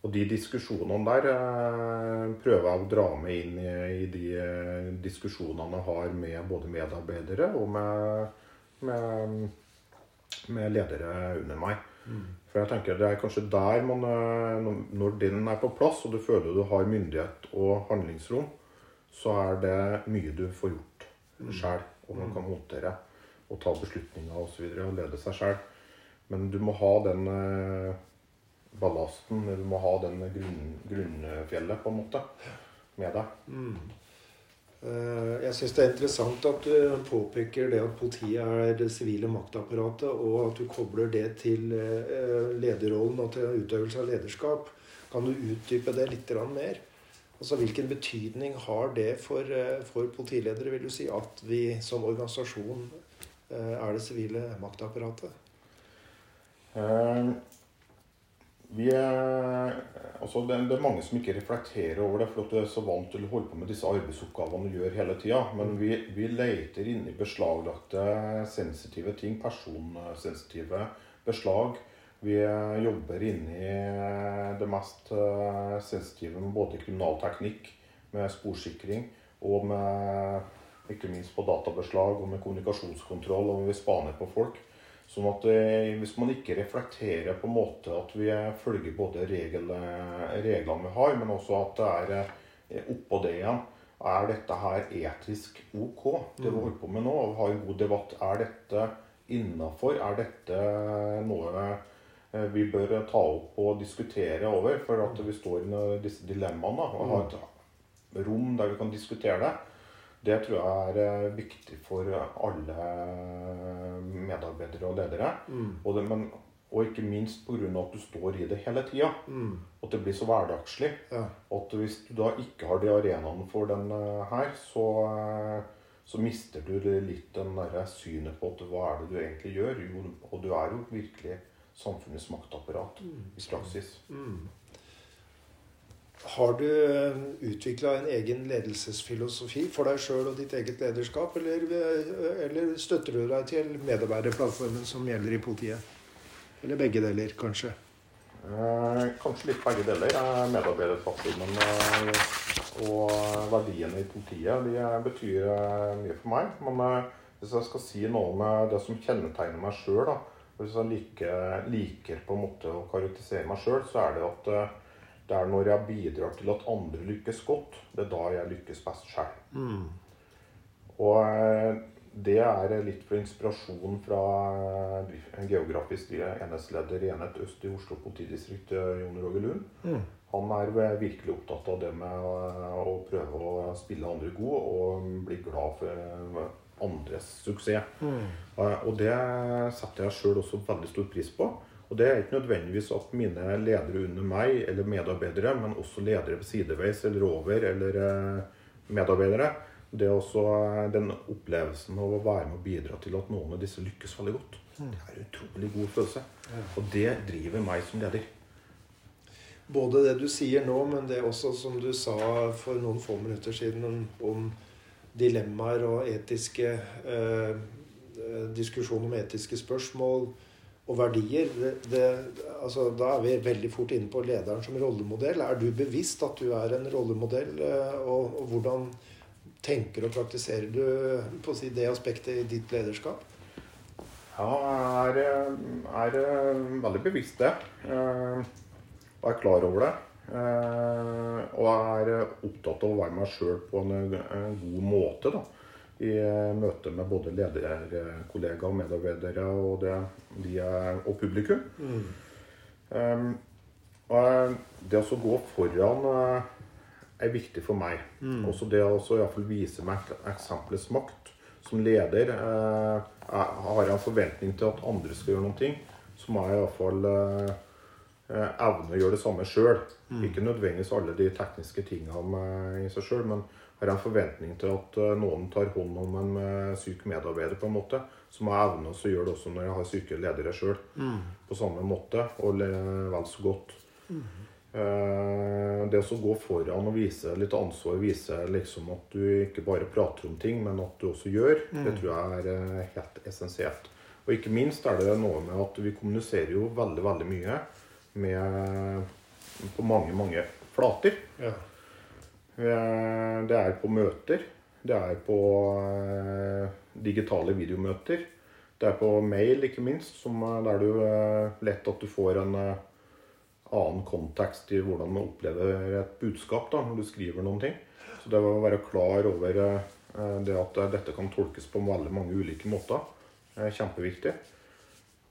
Speaker 2: Og de diskusjonene der eh, prøver jeg å dra med inn i, i de eh, diskusjonene jeg har med både medarbeidere og med, med, med ledere under meg. For jeg tenker det er kanskje der man eh, når- den er på plass, og du føler du har myndighet og handlingsrom, så er det mye du får gjort sjøl, og man kan håndtere og ta beslutninger osv. Og, så videre, og lede seg sjøl. Men du må ha den eh, ballasten, du må ha den grunn, grunnfjellet, på en måte, med deg.
Speaker 1: Eh, Jeg syns det er interessant at du påpeker det at politiet er det sivile maktapparatet, og at du kobler det til eh, lederrollen og til utøvelse av lederskap. Kan du utdype det litt mer? Altså, Hvilken betydning har det for, eh, for politiledere, vil du si, at vi som organisasjon eh, er det sivile maktapparatet?
Speaker 2: Eh, vi er, altså det, er mange som ikke reflekterer over det, for at du er så vant til å holde på med disse arbeidsoppgavene du gjør hele tida. Men vi, vi leter inni beslaglagte sensitive ting, personsensitive beslag. Vi jobber inni det mest eh, sensitive med både kriminalteknikk, med sporsikring og med ikke minst på databeslag og med kommunikasjonskontroll, og vi spaner på folk. Sånn at eh, Hvis man ikke reflekterer på en måte at vi følger både regel, reglene vi har, men også at det er eh, oppå det igjen Er dette her etisk ok, det vi holder på med nå? og har en god debatt. Er dette innafor? Er dette noe eh, vi bør ta opp og diskutere over? For at vi står i disse dilemmaene og har et rom der vi kan diskutere det. Det tror jeg er eh, viktig for alle medarbeidere og ledere. Og, det, men, og ikke minst pga. at du står i det hele tida. At det blir så hverdagslig.
Speaker 1: Ja.
Speaker 2: At hvis du da ikke har de arenaene for den eh, her, så, eh, så mister du litt den der synet på at hva er det du egentlig gjør. Jo, og du er jo virkelig samfunnets maktapparat i praksis.
Speaker 1: Har du utvikla en egen ledelsesfilosofi for deg sjøl og ditt eget lederskap, eller, eh, eller støtter du deg til medarbeiderplattformen som gjelder i politiet? Eller begge deler, kanskje?
Speaker 2: Eh, kanskje litt begge deler. Eh, Medarbeiderplattformen eh, og verdiene i politiet de eh, betyr eh, mye for meg. Men eh, hvis jeg skal si noe om det som kjennetegner meg sjøl, hvis jeg liker, liker på en måte å karakterisere meg sjøl, så er det at eh, det er når jeg bidrar til at andre lykkes godt, det er da jeg lykkes best sjøl. Og eh, det er litt for inspirasjon fra eh, en geografisk enhetsleder i Enhet øst i Oslo politidistrikt, eh, Jon Roger Lund. Han er virkelig opptatt av det med å, prøve å spille andre god og bli glad for andres suksess. Mm. Og det setter jeg sjøl også veldig stor pris på. Og det er ikke nødvendigvis at mine ledere under meg, eller medarbeidere, men også ledere på sideveis eller over, eller eh, medarbeidere. Det er også eh, den opplevelsen av å være med og bidra til at noen av disse lykkes veldig godt. Det er en utrolig god følelse. Og det driver meg som leder.
Speaker 1: Både det du sier nå, men det også som du sa for noen få minutter siden om, om dilemmaer og etiske eh, eh, Diskusjon om etiske spørsmål og verdier. Det, det, altså, da er vi veldig fort inne på lederen som rollemodell. Er du bevisst at du er en rollemodell? eh, Og, og hvordan tenker og praktiserer du på å si det aspektet i ditt lederskap?
Speaker 2: Ja, jeg er, er veldig bevisst det. Eh, og er klar over det. Eh, og jeg er opptatt av å være meg sjøl på en, god måte. da i møte med både lederkollegaer og medarbeidere og, det, de og publikum. Mm. Um, og det å gå foran uh, er viktig for meg. Mm. Også det å vise meg eksempelets makt. Som leder eh, har jeg en forventning til at andre skal gjøre noe, så må jeg iallfall eh, evne å gjøre det samme sjøl. Mm. Ikke nødvendigvis alle de tekniske tingene i seg sjøl, men jeg en forventning til at eh, noen tar hånd om en eh, syk medarbeider, på en måte, så må jeg evne å gjøre det også når jeg har syke ledere sjøl. Mm. På samme måte, og vel så godt. Mm. Det å gå foran og vise litt ansvar, vise liksom at du ikke bare prater om ting, men at du også gjør, mm. det tror jeg er helt essensielt. Og ikke minst er det noe med at vi kommuniserer jo veldig, veldig mye med, på mange, mange flater. Ja. Eh, det er på møter. Det er på eh, digitale videomøter. Det er på mail, ikke minst, som, der du eh, lett at du får en annen kontekst i hvordan man opplever et budskap da, når du skriver noen ting. Så det å være klar over det at dette kan tolkes på veldig mange ulike måter, er kjempeviktig.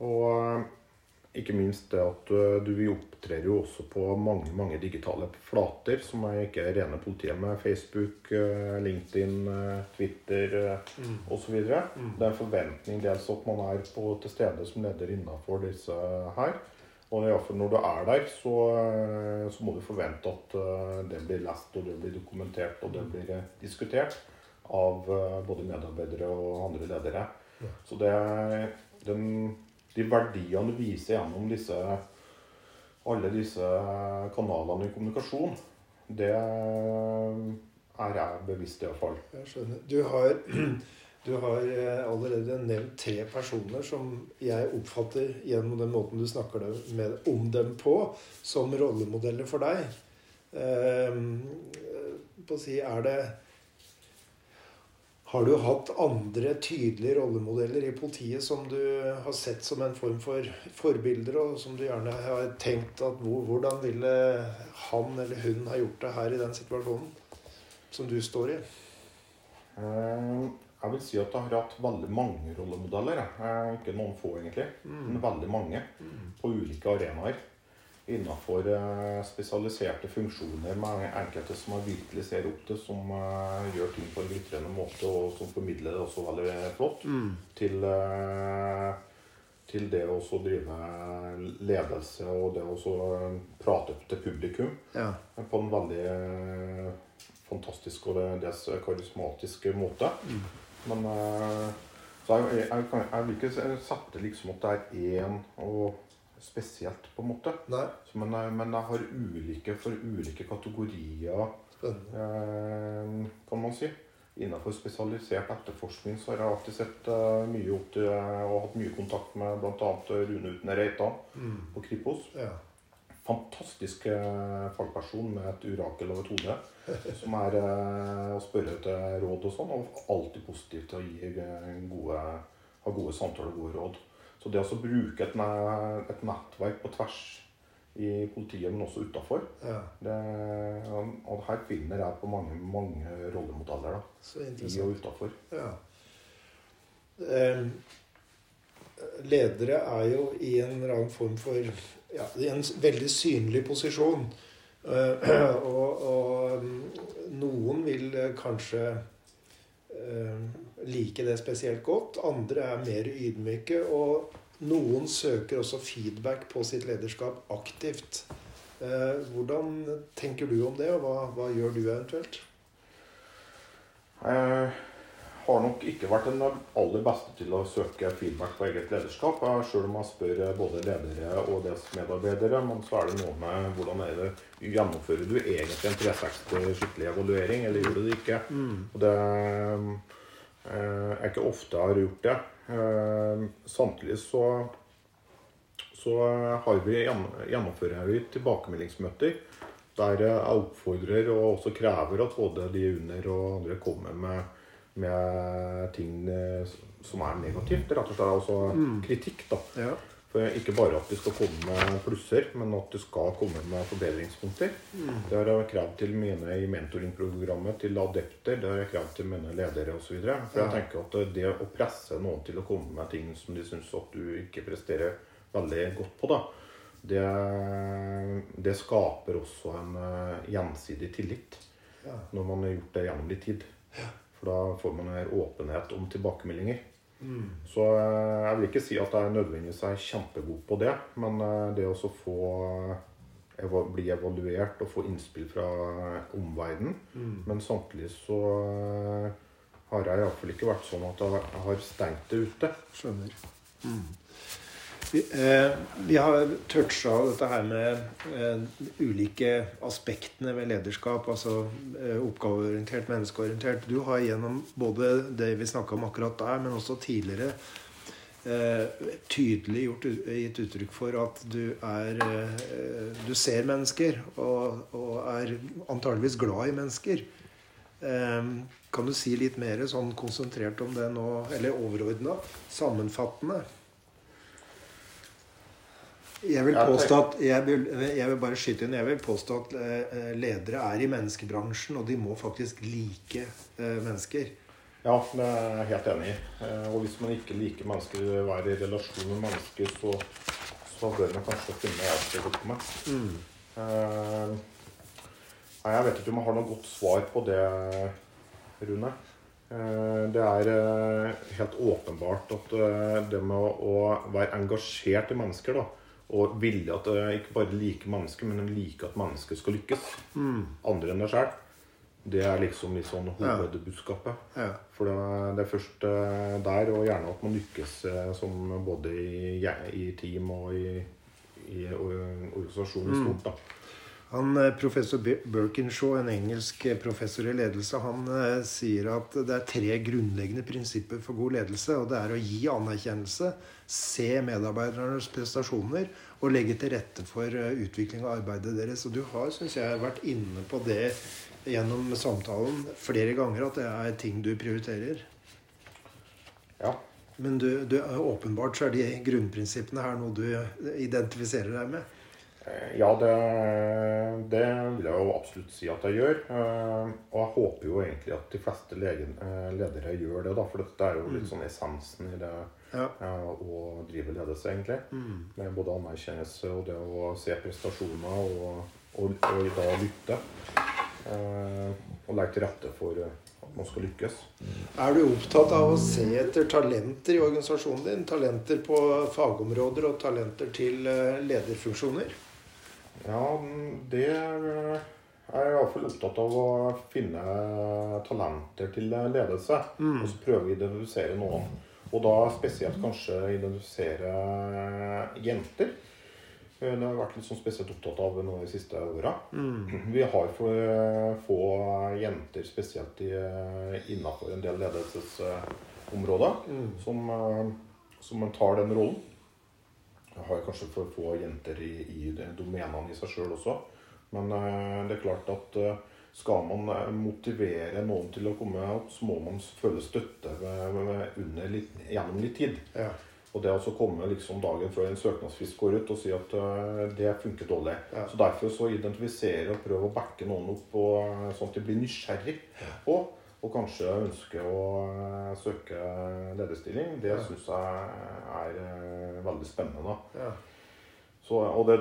Speaker 2: Og ikke minst det at eh, du, vi opptrer jo også på mange mange digitale flater som er ikke er rene politiet med. Facebook, eh, LinkedIn, eh, Twitter mm. osv. Mm. Det er en forventning dels at man er på, til stede som leder innafor disse her. Og iallfall når du er der, så, så, må du forvente at det blir lest, og det blir dokumentert og det blir diskutert av både medarbeidere og andre ledere. Ja. Så det, den de verdiene du viser gjennom disse, alle disse kanalene i kommunikasjon, det er jeg bevisst iallfall.
Speaker 1: Jeg skjønner. Du har, du har eh, allerede nevnt tre personer som jeg oppfatter gjennom den måten du snakker med, om dem på, som rollemodeller for deg. Eh, på å si, er det har du hatt andre tydelige rollemodeller i politiet som du har sett som en form for forbilder, og som du gjerne har tenkt at hvordan ville han eller hun ha gjort det her i den situasjonen som du står i?
Speaker 2: Eh, jeg vil si at jeg har hatt veldig mange rollemodeller. Ikke noen få, egentlig, mm. men veldig mange. Mm. På ulike arenaer innenfor eh, spesialiserte funksjoner med enkelte som jeg virkelig ser opp til, som uh, gjør ting på en glitrende måte, og som formidler det også veldig flott, mm. til, uh, til det å drive ledelse og det å prate til publikum ja. på en veldig fantastisk og dels karismatisk måte. Mm. Men så jeg, jeg, jeg, jeg, vil ikke sette liksom at det er én og spesielt, på en måte. Men, eh, men, jeg har ulike for ulike kategorier, eh, kan man si. Innenfor spesialisert etterforskning så har jeg alltid sett uh, mye opp til og hatt mye kontakt med bl.a. Rune Utne Reitan mm. på Kripos. Ja. Fantastisk uh, fagperson med et urakel over et hode. som er uh, å spørre etter råd og sånn. Og alltid positiv til å gi gode, ha gode samtaler og gode råd. Så det å bruke et, et, nettverk på tvers i politiet, men også utafor ja. Og her finner jeg på mange, mange rollemodeller da, i og utafor. Ja.
Speaker 1: Eh, ledere er jo i en eller annen form for ja, i en veldig synlig posisjon. Eh, og, og noen vil kanskje eh, like det spesielt godt. Andre er mer ydmyke. Og noen søker også feedback på sitt lederskap aktivt. Eh, hvordan tenker du om det, og hva, hva gjør du eventuelt?
Speaker 2: Jeg har nok ikke vært den aller beste til å søke feedback på eget lederskap. Selv om jeg spør både ledere og deres medarbeidere. Men så er det noe med hvordan er det gjennomfører du egentlig en 360 skikkelig evaluering, eller gjør du det ikke? Mm. Og det er eh, ikke ofte jeg har gjort det. Eh, samtidig så, så har vi gjennomfører vi tilbakemeldingsmøter der jeg oppfordrer og også krever at både de under og andre kommer med, med ting eh, som er negativt. Rett og slett altså kritikk. da.
Speaker 1: Ja.
Speaker 2: For Ikke bare at de skal komme med plusser, men at det skal komme med forbedringspunkter. Det har jeg krevd til mine i mentoringprogrammet, til adepter, det har jeg krevd til mine ledere osv. For jeg tenker at det å presse noen til å komme med ting som de syns at du ikke presterer veldig godt på, da, det, det skaper også en eh, gjensidig tillit
Speaker 1: Ja.
Speaker 2: når man har gjort det gjennom litt tid. For da får man åpenhet om tilbakemeldinger. Så eh, jeg vil ikke si at jeg nødvendigvis er kjempegod på det, men eh, det å få bli evaluert og få innspill fra omverdenen Men samtidig så eh, har jeg iallfall ikke vært sånn at jeg har stengt det ute.
Speaker 1: Skjønner. Eh, vi har toucha dette her med eh, ulike aspektene ved lederskap. Altså eh, oppgaveorientert, menneskeorientert. Du har gjennom både det vi snakka om akkurat der, men også tidligere eh, tydelig gjort, gitt uttrykk for at du er Du ser mennesker og, og er antageligvis glad i mennesker. Kan du si litt mer sånn konsentrert om det nå, eller overordna? Sammenfattende? Jeg vil påstå at jeg vil, jeg vil bare skyte inn, jeg vil påstå at eh, ledere er i menneskebransjen, og de må faktisk like eh, mennesker.
Speaker 2: Ja, det er jeg helt enig i. Eh, Og hvis man ikke liker mennesker, være i relasjon med mennesker, så, så bør man kanskje finne til å gå med. Nei, jeg vet ikke om jeg har noe godt svar på det, Rune. Det er helt åpenbart at det med å være engasjert i mennesker, da, og ville at ikke bare like mennesker, men like at mennesker skal lykkes, andre enn deg sjøl, det er liksom litt sånn hovedbudskapet.
Speaker 1: Ja.
Speaker 2: For det er- først eh, der, og gjerne at man lykkes eh, som både i, i team og i, i organisasjonen i stort. da.
Speaker 1: Han, eh, professor Bir- Birkinshaw, en engelsk eh, professor i ledelse, han eh, sier at det er tre grunnleggende prinsipper for god ledelse. og Det er å gi anerkjennelse, se medarbeidernes prestasjoner og legge til rette for utvikling av arbeidet deres. Og du har, syns jeg, vært inne på det gjennom samtalen flere ganger, at det er ting du prioriterer.
Speaker 2: Ja.
Speaker 1: Men du, du, åpenbart så er de grunnprinsippene her noe du identifiserer deg med.
Speaker 2: Ja, det, det vil jeg jo absolutt si at jeg gjør. Eh, Og jeg håper jo egentlig at de fleste legen, eh, ledere gjør det, da. For dette er jo litt sånn essensen i det
Speaker 1: Ja.
Speaker 2: eh, å drive ledelse, egentlig. Med både anerkjennelse og det å se prestasjoner og, og, og da lytte. Og legge til rette for at man skal lykkes.
Speaker 1: Er du opptatt av å se etter talenter i organisasjonen din? Talenter på fagområder og talenter til lederfunksjoner?
Speaker 2: Ja, det er jeg iallfall opptatt av å finne talenter til ledelse. Og så prøve å identifisere noen. Og da spesielt kanskje identifisere jenter. Det har vært litt sånn spesielt opptatt av nå de siste åra. Vi har for få jenter spesielt i, innafor en del ledelsesområder som, som tar den rollen. Har kanskje for få jenter i, i domenene i seg sjøl også. Men eh, det er klart at eh, skal man eh, motivere noen til å komme opp, så må man føle støtte litt, gjennom litt tid.
Speaker 1: Ja.
Speaker 2: Og det å komme liksom dagen før en søknadsfrist går ut og si at det funker dårlig.
Speaker 1: Ja.
Speaker 2: Så derfor så identifisere og prøve å backe noen opp eh, sånn at de blir nysgjerrig på og kanskje ønsker å eh, søke lederstilling, det
Speaker 1: Ja.
Speaker 2: syns jeg er eh, veldig spennende.
Speaker 1: Ja.
Speaker 2: Så, og det,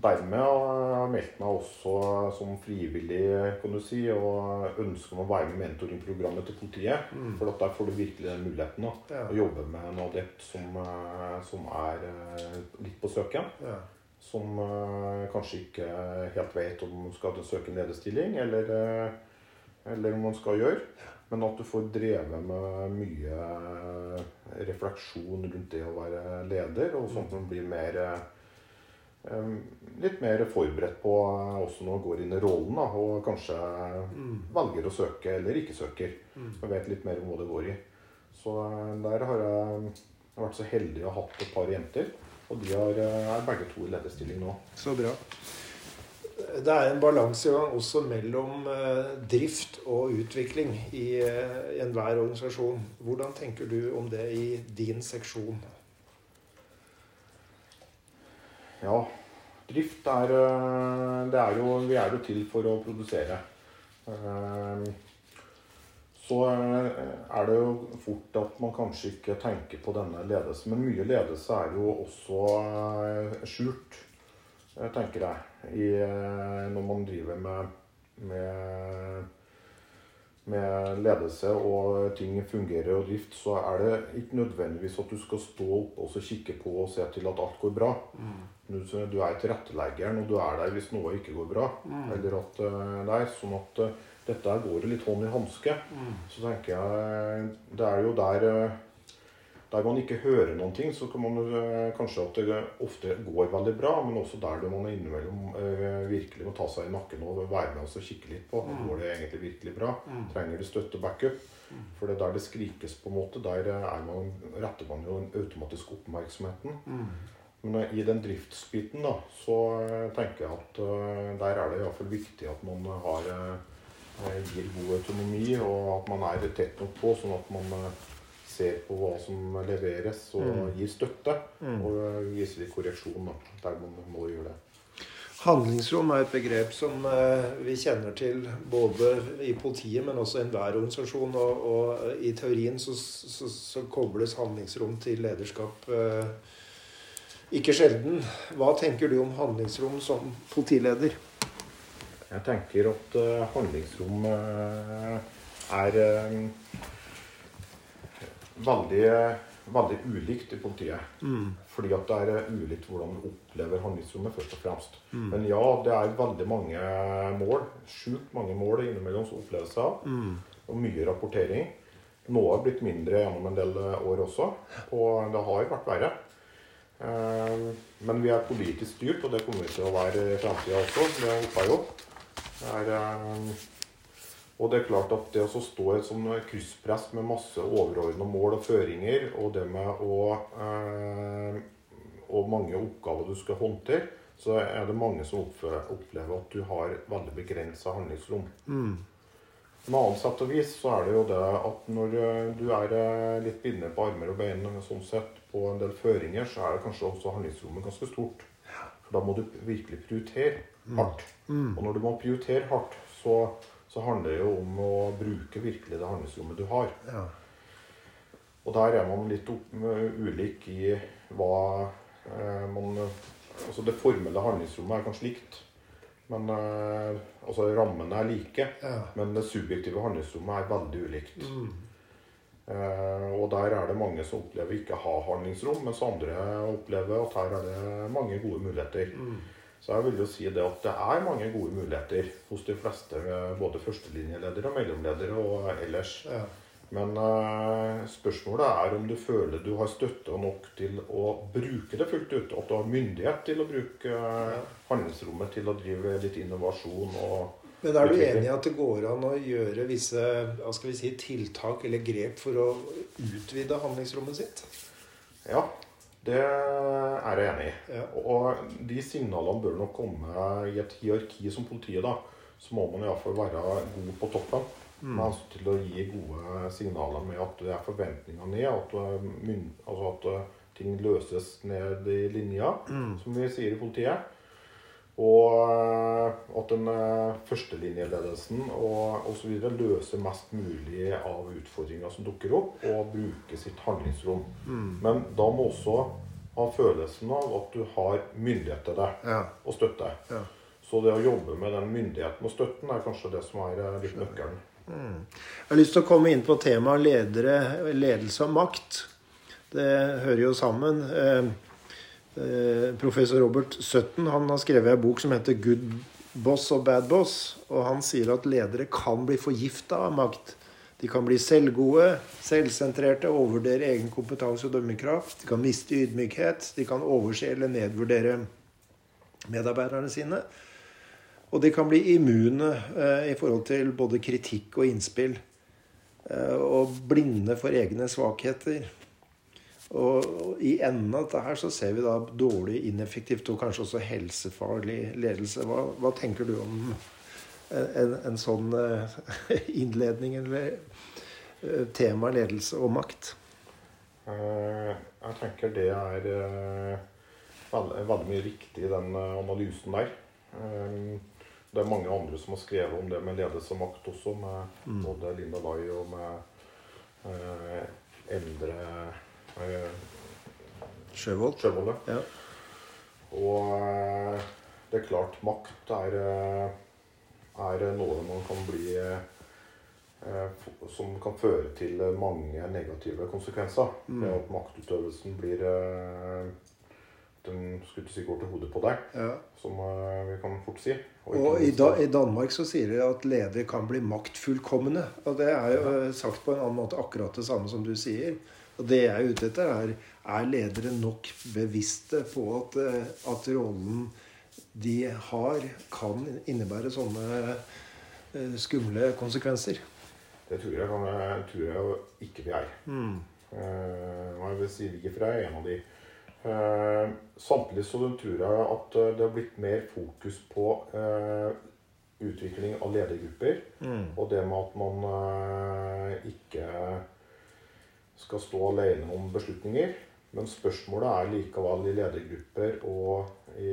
Speaker 2: dermed har jeg meldt meg også som frivillig, kan du si, og ønsker om å være med i mentoringprogrammet til politiet. For at der får du virkelig den muligheten da,
Speaker 1: Ja.
Speaker 2: å jobbe med en adept som, eh, som er eh, litt på søken.
Speaker 1: Ja.
Speaker 2: Som eh, kanskje ikke helt vet om man skal søke en lederstilling, eller, eh, eller om man skal gjøre. Men at du får drevet med mye refleksjon rundt det å være leder, og sånn at man blir mer eh, eh, Litt mer forberedt på hvordan når man går inn i rollen, da, og kanskje velger å søke eller ikke søker. Og vet litt mer om hva det går i. Så eh, der har jeg vært så heldig å ha hatt et par jenter. Og de har, eh, er begge to i lederstilling nå.
Speaker 1: Så bra. Det er en balansegang også mellom eh, drift og utvikling i eh, enhver organisasjon. Hvordan tenker du om det i din seksjon?
Speaker 2: Ja, drift er eh, er jo Vi er jo til for å produsere. Så er det jo fort at man kanskje ikke tenker på denne ledelsen. Men mye ledelse er jo også skjult, tenker jeg, i, eh, når man driver med, med med ledelse og ting fungerer og drift, så er det ikke nødvendigvis at du skal stå opp og så kikke på og se til at alt går bra. Du, du er tilretteleggeren, og du er der hvis noe ikke går bra. Eller at Nei, det er sånn at eh, dette går litt hånd i hanske. Så tenker jeg Det er jo der eh, der man ikke hører noen ting, så kan man eh, kanskje at det ofte går veldig bra, men også der man innimellom eh, virkelig må ta seg i nakken og være med oss og kikke litt på. Går det egentlig virkelig bra? Trenger du støtte og backup? For det er der det skrikes, på en måte, der er man, retter man jo den automatisk oppmerksomheten. Men eh, i den driftsbiten da, så eh, tenker jeg at eh, der er det iallfall viktig at man har eh, gir god autonomi, og at man er tett nok på, sånn at man eh, ser på hva som leveres, og gir støtte. Og eh, viser litt korreksjon da, der man må gjøre det.
Speaker 1: Handlingsrom er et begrep som eh, vi kjenner til både i politiet, men også i enhver organisasjon. Og, og i teorien så, så, så kobles handlingsrom til lederskap eh, ikke sjelden. Hva tenker du om handlingsrom som politileder?
Speaker 2: Jeg tenker at eh, handlingsrom er eh, veldig, veldig ulikt i politiet. Fordi at det er ulikt hvordan du opplever handlingsrommet, først og fremst. Men ja, det er veldig mange mål. Sjukt mange mål innimellom som oppleves av. Og mye rapportering. Noe har blitt mindre gjennom en del år også, og det har jo vært verre. Eh, Men vi er politisk styrt, og det kommer vi til å være i framtida også. Det håper jeg jo. Det er, eh, og det er klart at det å stå i et sånn krysspress med masse overordna mål og føringer, og det med å eh, Og mange oppgaver du skal håndtere, så er det mange som opplever at du har veldig begrensa handlingsrom. Med annet sett og vis så er det jo det at når eh, du er eh, litt bindet på armer og bein sånn sett på en del føringer, så er det kanskje også handlingsrommet ganske stort. For da må du virkelig prioritere hardt. Og når du må prioritere hardt, så, så handler det jo om å bruke virkelig det handlingsrommet du har.
Speaker 1: Ja.
Speaker 2: Og der er man litt opp, ulik i hva eh, man Altså det formelle handlingsrommet er kanskje likt. Men eh, altså rammene er like.
Speaker 1: Ja.
Speaker 2: Men det subjektive handlingsrommet er veldig ulikt. Eh, og der er det mange som opplever ikke å ha handlingsrom, mens andre opplever at her er det mange gode muligheter. Så jeg vil jo si det at det er mange gode muligheter hos de fleste, eh, både førstelinjeledere, mellomledere og ellers.
Speaker 1: Ja.
Speaker 2: Men uh, spørsmålet er om du føler du har støtte nok til å bruke det fullt ut. At du har myndighet til å bruke ja. handlingsrommet til å drive litt innovasjon og
Speaker 1: Men er du enig i at det går an å gjøre visse si, tiltak eller grep for å utvide handlingsrommet sitt?
Speaker 2: Ja, det er jeg enig i.
Speaker 1: Ja.
Speaker 2: Og de signalene bør nok komme i et hierarki som politiet. da, Så må man iallfall være god på toppen.
Speaker 1: Mm.
Speaker 2: Men altså til å gi gode signaler med at det er forventninger ned. At, myn- altså at uh, ting løses ned i linja,
Speaker 1: Mm.
Speaker 2: som vi sier i politiet. Og at den uh, førstelinjeledelsen og osv. løser mest mulig av utfordringer som dukker opp, og bruker sitt handlingsrom.
Speaker 1: Mm.
Speaker 2: Men da må også ha følelsen av at du har myndighet til det
Speaker 1: Ja.
Speaker 2: og støtte.
Speaker 1: Ja.
Speaker 2: Så det å jobbe med den myndigheten og støtten er kanskje det som er eh, litt nøkkelen.
Speaker 1: Jeg har lyst til å komme inn på temaet ledelse og makt. Det hører jo sammen. Eh, eh, professor Robert Sutton han har skrevet en bok som heter 'Good Boss og Bad Boss'. Og han sier at ledere kan bli forgifta av makt. De kan bli selvgode, selvsentrerte, overvurdere egen kompetanse og dømmekraft. De kan miste ydmykhet. De kan overse eller nedvurdere medarbeiderne sine. Og de kan bli immune eh, i forhold til både kritikk og innspill. Eh, og blinde for egne svakheter. Og, og i enden av dette her så ser vi da dårlig, ineffektivt og kanskje også helsefarlig ledelse. Hva, hva tenker du om en, en sånn eh, innledning eller eh, tema ledelse og makt?
Speaker 2: Eh, jeg tenker det er veldig, mye riktig i den analysen der. Det er mange andre som har skrevet om det med ledelse og makt også, med mm. både Linda Lai og med eh, eh,
Speaker 1: Sjøvold.
Speaker 2: Sjøvold ja. Og eh, det er klart, makt er er noe man kan bli eh, Som kan føre til mange negative konsekvenser. Mm. Det at maktutøvelsen blir eh, den skulle si går til hodet på deg, ja. som vi kan fort si.
Speaker 1: Og, og i, da, i, Danmark så sier de at ledere kan bli maktfullkomne. Og det er jo ja. sagt på en annen måte akkurat det samme som du sier. Og det jeg er ute etter, er er ledere nok bevisste på at, at rollen de har, kan innebære sånne eh, skumle konsekvenser.
Speaker 2: Det tror jeg, kan, tror jeg ikke vi er. Mm. Uh, jeg vil si ikke for jeg er en av de. Uh, samtidig så tror jeg at det har blitt mer fokus på uh, utvikling av ledergrupper. Mm. Og det med at man ikke skal stå alene om beslutninger. Men spørsmålet er likevel i ledergrupper og i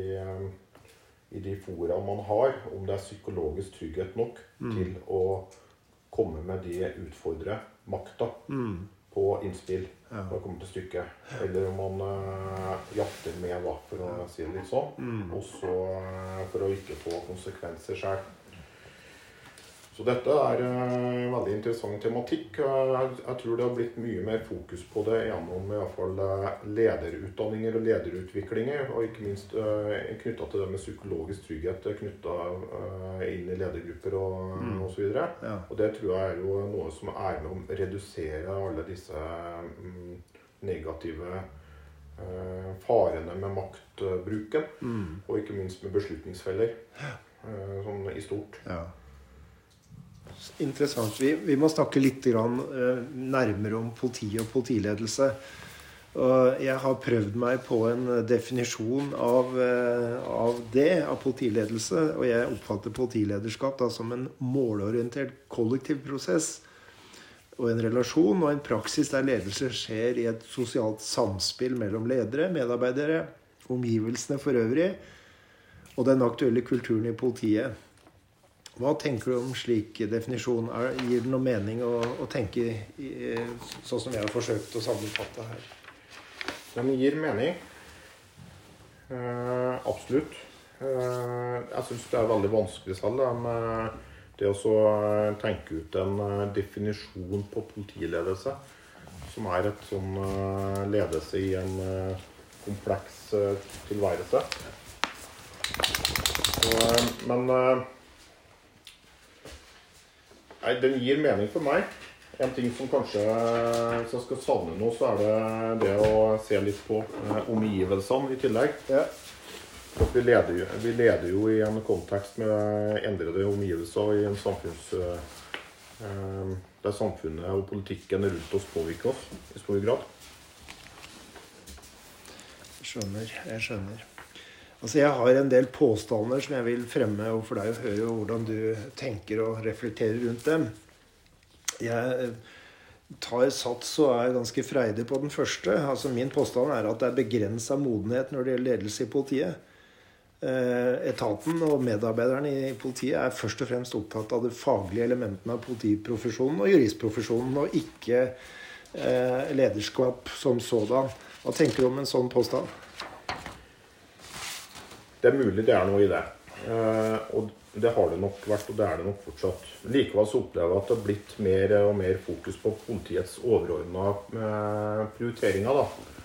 Speaker 2: i de fora man har, om det er psykologisk trygghet nok mm. til å komme med de utfordre makta mm. på innspill ja. når det kommer til stykket. Eller om man uh, jatter med, da, for å si det litt sånn. Mm. Og så uh, for å ikke få konsekvenser sjøl. Så dette er uh, veldig interessant tematikk. Jeg, tror det har blitt mye mer fokus på det gjennom i fall uh, lederutdanninger og lederutviklinger. Og ikke minst uh, knytta til det med psykologisk trygghet knytta inn i ledergrupper og mm. osv. Ja. og det tror jeg er jo noe som er med å redusere alle disse um, negative farene med maktbruken. Mm. Og ikke minst med beslutningsfeller. sånn i stort.
Speaker 1: Ja interessant. Vi, vi, må snakke litt grann, uh, nærmere om politi og politiledelse. Og jeg har prøvd meg på en definisjon av, uh, av det, av politiledelse. Og jeg oppfatter politilederskap da, som en målorientert kollektiv prosess. Og en relasjon og en praksis der ledelse skjer i et sosialt samspill mellom ledere, medarbeidere, omgivelsene for øvrig og den aktuelle kulturen i politiet. Hva tenker du om slik definisjon? Er, gir det noe mening å, å tenke sånn som jeg har forsøkt å sammenfatte her?
Speaker 2: Den gir mening. Eh, absolutt. Eh, jeg syns det er veldig vanskelig selv med det å tenke ut en uh, definisjon på politiledelse. Som er et sånn ledelse i en kompleks tilværelse. Så, men Nei, den gir mening for meg. En ting som kanskje Hvis jeg skal savne noe, så er det det å se litt på eh, omgivelsene i tillegg. Ja. Vi leder, jo, vi leder, jo, i en kontekst med endrede omgivelser i en samfunns... Eh, der samfunnet og politikken rundt oss påvirker oss i stor grad.
Speaker 1: Jeg skjønner. Jeg skjønner. Altså Jeg har en del påstander som jeg vil fremme overfor deg og høre hvordan du tenker og reflekterer rundt dem. Jeg tar sats og er ganske freidig på den første. Altså Min påstand er at det er begrensa modenhet når det gjelder ledelse i politiet. Eh, etaten og medarbeiderne i politiet er først og fremst opptatt av det faglige elementene av politiprofesjonen og juristprofesjonen, og ikke eh, lederskap som sådan. Hva tenker du om en sånn påstand?
Speaker 2: Det er mulig det er noe i det. Eh, og det har det nok vært, og det er det nok fortsatt. Likevel så opplever jeg at det har blitt mer og mer fokus på politiets overordna eh, prioriteringer. da.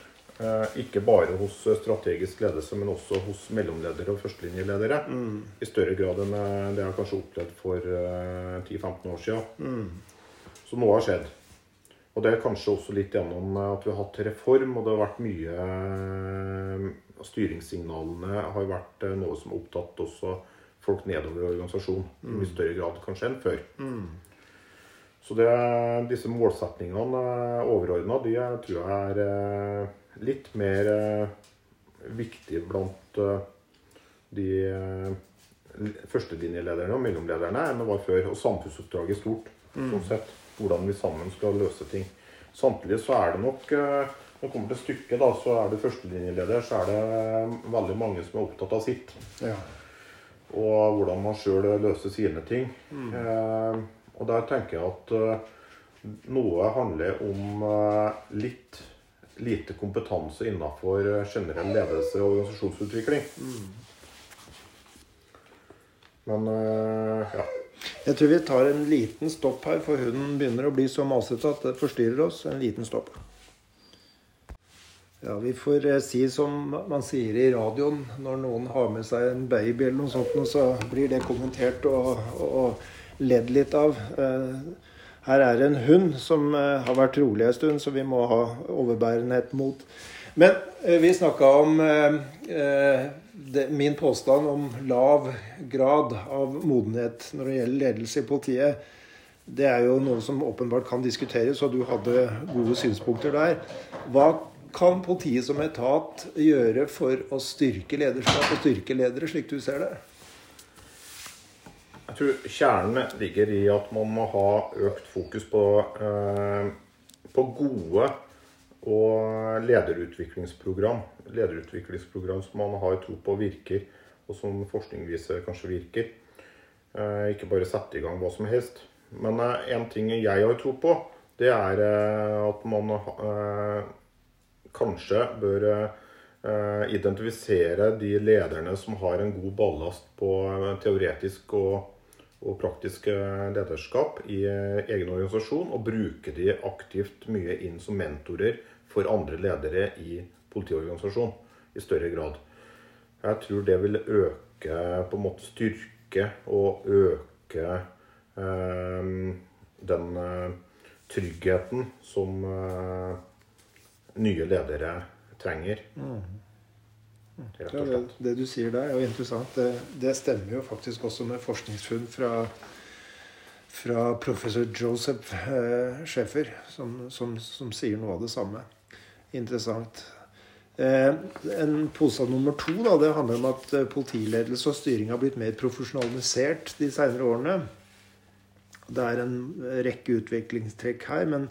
Speaker 2: Eh, ikke bare hos strategisk ledelse, men også hos mellomledere og førstelinjeledere. Mm. I større grad enn det jeg kanskje opplevd for 10-15 år siden. Mm. Så noe har skjedd. Og det er kanskje også litt gjennom at vi har hatt reform, og det har vært mye styringssignalene har vært eh, noe som har opptatt også folk nedover i organisasjonen mm. i større grad kanskje enn før. Mm. Så det, disse målsetningene overordna, de tror jeg er litt mer viktig blant de førstelinjelederne og mellomlederne enn det var før. Og samfunnsoppdraget stort. sånn sett, Hvordan vi sammen skal løse ting. Samtidig så er det nok det kommer til stykket, da, så er det førstelinjeleder, så er det veldig mange som er opptatt av sitt.
Speaker 1: Ja.
Speaker 2: Og hvordan man sjøl løser sine ting.
Speaker 1: Mm.
Speaker 2: Eh, og der tenker jeg at eh, noe handler om eh, litt lite kompetanse innenfor generell ledelse og organisasjonsutvikling. Men eh, ja.
Speaker 1: Jeg tror vi tar en liten stopp her, for hunden begynner å bli så masete at det forstyrrer oss. En liten stopp. Ja, Vi får eh, si som man sier i radioen når noen har med seg en baby eller noe sånt, så blir det kommentert og, og ledd litt av. Eh, Her er det en hund som eh, har vært rolig en stund, så vi må ha overbærenhet mot. Men vi snakka om min påstand om lav grad av modenhet når det gjelder ledelse i politiet. Det er jo noe som åpenbart kan diskuteres, og du hadde gode synspunkter der. Hva kan politiet som etat gjøre for å styrke lederskap og styrke ledere, slik du ser det?
Speaker 2: Jeg tror kjernen ligger i at man må ha økt fokus på, eh, på gode og lederutviklingsprogram. Lederutviklingsprogram som man har tro på virker, og som forskning viser kanskje virker. Eh, ikke bare sette i gang hva som helst. Men eh, en ting jeg har tro på, det er eh, at man eh, kanskje bør eh, identifisere de lederne som har en god ballast på eh, teoretisk og, og praktisk eh, lederskap i egen organisasjon, og bruke de aktivt mye inn som mentorer for andre ledere i politiorganisasjonen i større grad. Jeg tror det vil øke på en måte styrke og øke eh, den tryggheten som eh, nye ledere trenger. Og
Speaker 1: Ja, det, det du sier der, er jo interessant. Det, det stemmer jo faktisk også med forskningsfunn fra, fra professor Joseph eh, Scheffer, som, som, som sier noe av det samme. Interessant. Eh, en påstand nummer to da, det handler om at eh, politiledelse og styring har blitt mer profesjonalisert de senere årene. Det er en rekke utviklingstrekk her, men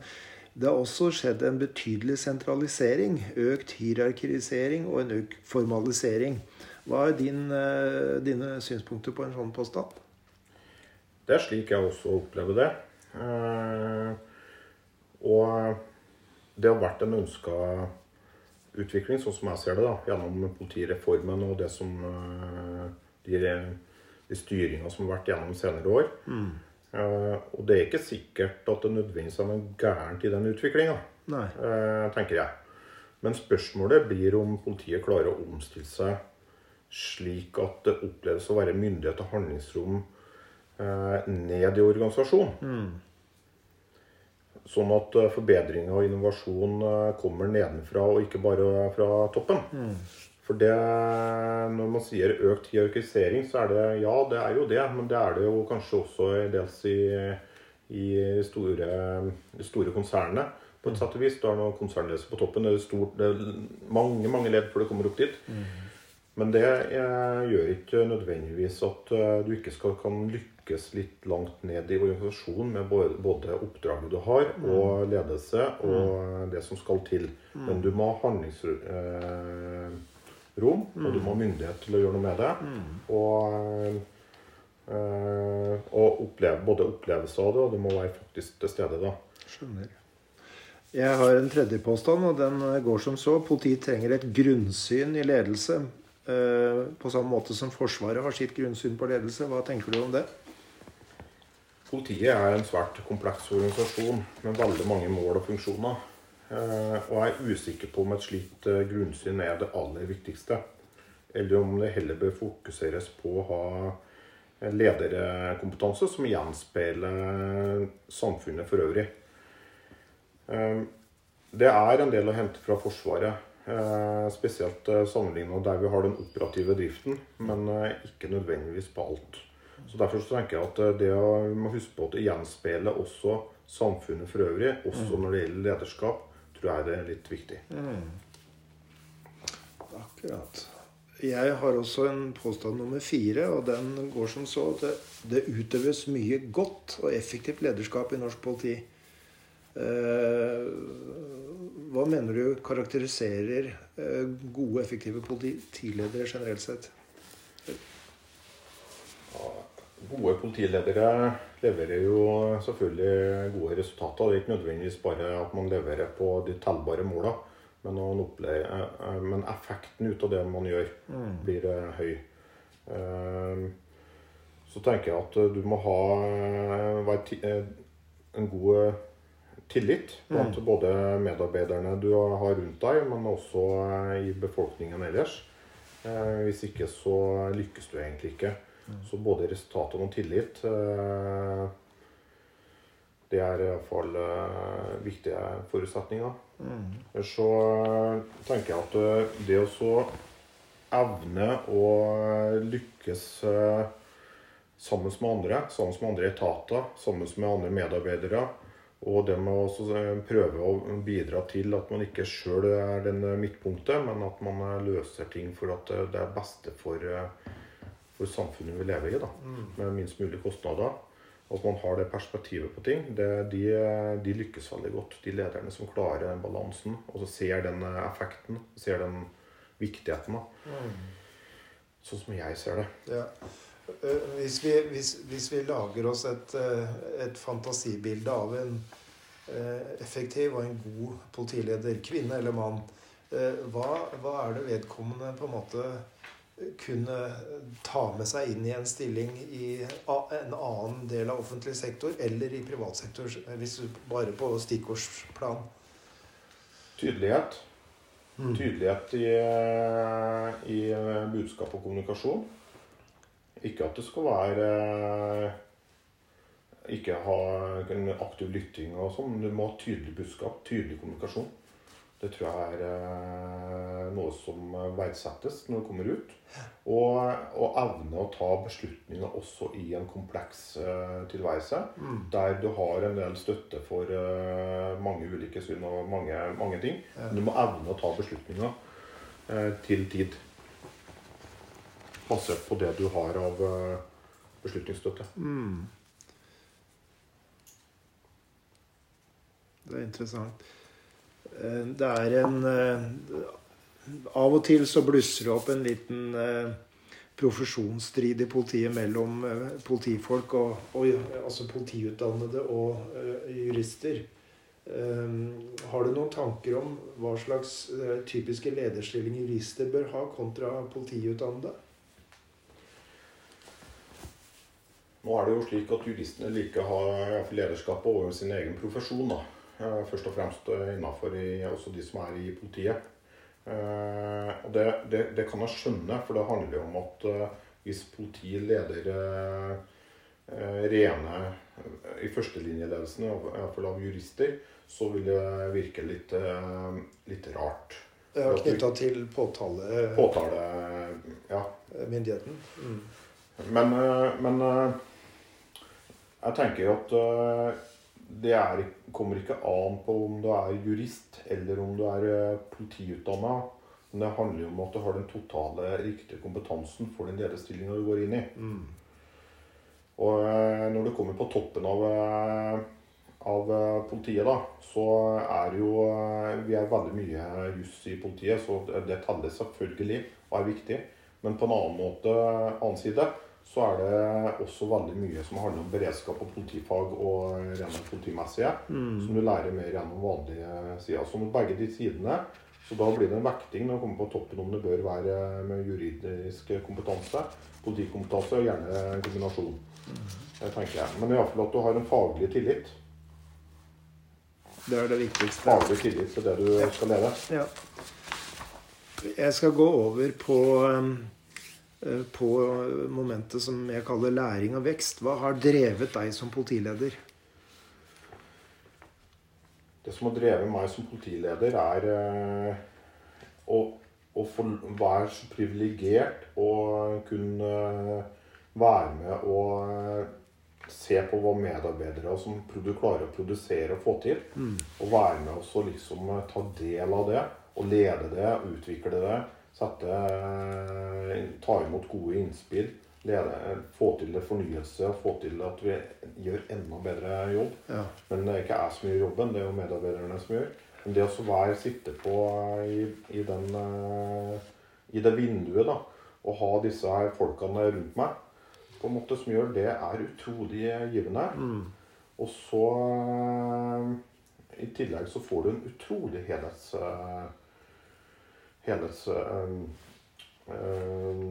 Speaker 1: det har også skjedd en betydelig sentralisering, økt hierarkisering og en økt formalisering. Hva er din, eh, dine synspunkter på en sånn påstand?
Speaker 2: Det er slik jeg også opplever det. Eh, og det har vært en ønska utvikling, sånn som jeg ser det, da, gjennom politireformen og det som eh, de, de styringa som har vært gjennom senere år. Eh, og det er ikke sikkert at det nødvendigvis er noe gærent i den utviklinga,
Speaker 1: Nei.
Speaker 2: tenker jeg. Men spørsmålet blir om politiet klarer å omstille seg slik at det oppleves å være myndighet og handlingsrom eh, ned i organisasjonen. Sånn at eh, forbedring og innovasjon eh, kommer nedenfra og ikke bare fra toppen. For det, når man sier økt hierarkisering, så er det ja, det er jo det. Men det er det jo kanskje også dels i, i store, store konsernene. På et sett og vis. Du har noen konsernledelse på toppen. Det er, stort, det er mange mange ledd før det kommer opp dit. Men det eh, gjør ikke nødvendigvis at eh, du ikke skal, kan lykkes litt langt ned i organisasjonen med både, både oppdraget du har, og ledelse, og det som skal til. Men du må ha handlingsrom, eh, mm. og du må ha myndighet til å gjøre noe med det. Og, øh, og oppleve, både opplevelse av det, og du må være faktisk til stede da.
Speaker 1: Skjønner. Jeg har en tredje påstand, og den går som så. Politiet trenger et grunnsyn i ledelse. eh, På samme måte som Forsvaret har sitt grunnsyn på ledelse. Hva tenker du om det?
Speaker 2: Politiet er en svært kompleks organisasjon med veldig mange mål og funksjoner. Eh, Og er usikker på om et slikt eh, grunnsyn er det aller viktigste. Eller om det heller bør fokuseres på å ha lederkompetanse som gjenspeiler samfunnet for øvrig. Eh, Det er en del å hente fra Forsvaret. Spesielt sammenlignet der vi har den operative driften, men ikke nødvendigvis på alt. Så Derfor så tenker jeg at det å, vi må huske på at det gjenspeiler også samfunnet for øvrig, også når det gjelder lederskap, tror jeg det er litt viktig.
Speaker 1: Akkurat. Jeg har også en påstand nummer fire, og den går som så. Det, det utøves mye godt og effektivt lederskap i norsk politi. Eh, hva mener du karakteriserer eh, gode, effektive politiledere generelt sett?
Speaker 2: Gode politiledere leverer jo selvfølgelig gode resultater. Det er ikke nødvendigvis bare at man leverer på de tellbare måla, men, men, effekten ut av det man gjør, blir høy. Så tenker jeg at du må ha en god tillit blant både medarbeiderne du har rundt deg, men også i befolkningen ellers. Hvis ikke så lykkes du egentlig ikke. Så både resultatene og tillit eh, Det er iallfall eh, viktige forutsetninger. Mm. Så eh, tenker jeg at det å så evne å lykkes sammen med andre, sammen med andre etater, sammen med andre medarbeidere, og det med å prøve å bidra til at man ikke sjøl er den midtpunktet, men at man løser ting for at det er beste for for samfunnet vi lever i, da, mm. med minst mulig kostnader. At man har det perspektivet på ting. Det, de, de, lykkes veldig godt. De lederne som klarer den balansen, og så ser den eh, effekten, ser den viktigheten. da. Mm. Sånn som jeg ser det.
Speaker 1: Ja. Eh, hvis vi, hvis, hvis vi, lager oss et, eh, et, fantasibilde av en effektiv og en god politileder, kvinne eller mann, hva, hva er det vedkommende på en måte kunne ta med seg inn i en stilling i en annen del av offentlig sektor eller i privat sektor, hvis du bare på stikkordsplan?
Speaker 2: Tydelighet. Mm. Tydelighet i, i, budskap og kommunikasjon. Ikke at det skal være Ikke ha en aktiv lytting og sånn, men du må ha tydelig budskap, tydelig kommunikasjon. Det tror jeg er eh, noe som verdsettes når det kommer ut. Og, og evne å ta beslutninger også i en kompleks uh, tilværelse. Mm. Der du har en del støtte for uh, mange ulike syn og mange, mange ting. Ja. Men du må evne å ta beslutninger uh, til tid. Basert på det du har av beslutningsstøtte. Mm.
Speaker 1: Det er interessant. Eh, det er en eh, Av og til så blusser det opp en liten eh, profesjonsstrid i politiet mellom politifolk og, og altså politiutdannede og jurister. Har du noen tanker om hva slags typiske lederstillinger jurister bør ha kontra politiutdannede?
Speaker 2: Nå er det jo slik at juristene liker å ha lederskapet over sin egen profesjon. da. Først og fremst eh, innafor også de som er i politiet. Eh, og det, det, det, kan jeg skjønne, for det handler jo om at eh, hvis politiet leder rene i førstelinjeledelsen, iallfall av jurister, så vil det virke litt, litt rart.
Speaker 1: Ja, Knytta til påtale...
Speaker 2: Påtale, ja.
Speaker 1: Myndigheten. Mm.
Speaker 2: Men, men jeg tenker at det er, kommer ikke an på om du er jurist eller om du er eh, politiutdanna. Men det handler jo om at du har den totale riktige kompetansen for den lederstillinga du går inn i. Mm. Og eh, når du kommer på toppen av, eh, av politiet, da, så er jo Vi er veldig mye juss i politiet, så det teller selvfølgelig og er viktig. Men på en annen måte, annen side, så er det også veldig mye som handler om beredskap og politifag og rene politimessige, mm. som du lærer mer gjennom vanlige sider. Så med begge de sidene så da blir det en vekting når du kommer på toppen om det bør være med juridisk kompetanse, politikompetanse og gjerne en kombinasjon. Mm. Det tenker jeg. Men iallfall at du har en faglig tillit.
Speaker 1: Det er det viktigste.
Speaker 2: Faglig tillit til det du skal leve. Ja.
Speaker 1: Jeg skal gå over på um på momentet som jeg kaller læring og vekst. Hva har drevet deg som politileder?
Speaker 2: Det som har drevet meg som politileder, er eh, å, å få være så privilegert og kunne være med og se på hva medarbeidere som klarer å produsere og få til. Og være med og liksom eh, ta del av det. Og lede det, utvikle det. Sette, eh, ta imot gode innspill. Lede, få til det fornyelse og få til at vi gjør enda bedre jobb.
Speaker 1: Ja.
Speaker 2: Men det er ikke jeg som gjør jobben, det er jo medarbeiderne som gjør. Men det å være sitte på eh, i, i, den, eh, i det vinduet da, og ha disse her folkene rundt meg, på en måte som gjør det, er utrolig givende. Og så eh, I tillegg så får du en utrolig helhets... helhets eh, eh,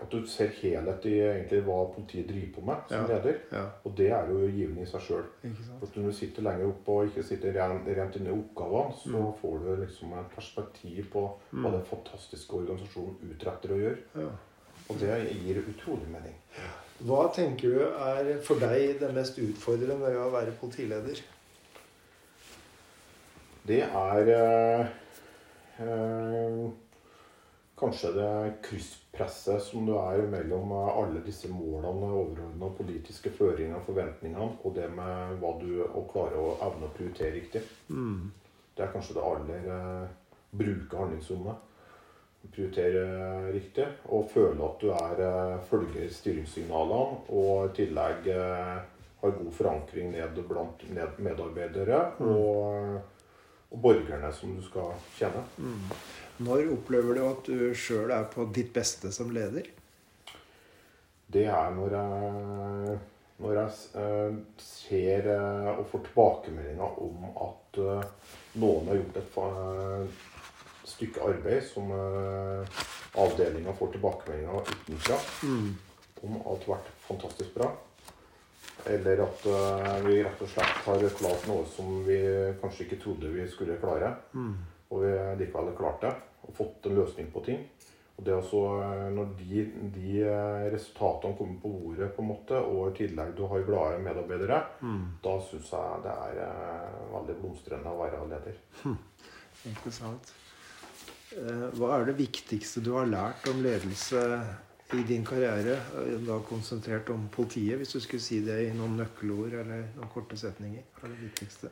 Speaker 2: at du ser helhet i egentlig hva politiet driver på med som
Speaker 1: Ja.
Speaker 2: leder.
Speaker 1: Ja.
Speaker 2: Og det er jo givende i seg sjøl. Når du sitter lenger oppe og ikke sitter rent, rent inne i oppgavene, så
Speaker 1: Mm.
Speaker 2: får du liksom et perspektiv på hva den fantastiske organisasjonen utretter å gjøre.
Speaker 1: Ja.
Speaker 2: Og det gir utrolig mening.
Speaker 1: Hva tenker du er for deg det mest utfordrende ved å være politileder?
Speaker 2: Det er eh, kanskje det krysspresset som du er mellom eh, alle disse målene, overordna politiske føringer og forventningene, og det med hva du å klare å evne å prioritere riktig. Det er kanskje det aller eh, Bruke handlingsrommet. Prioritere eh, riktig. Og føle at du er, eh, følger styringssignalene, og i tillegg eh, har god forankring ned blant medarbeidere og, og borgerne som du skal tjene.
Speaker 1: Når opplever du at du sjøl er på ditt beste som leder?
Speaker 2: Det er når jeg, når jeg eh, ser eh, og får tilbakemeldinger om at eh, noen har gjort et stykke arbeid som avdelinga får tilbakemeldinger utenfra om at det har vært fantastisk bra. Eller at eh, vi rett og slett har klart noe som vi kanskje ikke trodde vi skulle klare. Og vi likevel har klart det og fått en løsning på ting. Og det også, eh, Når de, de eh, resultatene kommer på bordet, på en måte, og i tillegg du har glade medarbeidere, da syns jeg det er veldig blomstrende å være leder.
Speaker 1: Interessant. Eh, Hva er det viktigste du har lært om ledelse i din karriere? Eh, Da konsentrert om politiet, hvis du skulle si det i noen nøkkelord eller noen korte setninger. Hva er det viktigste?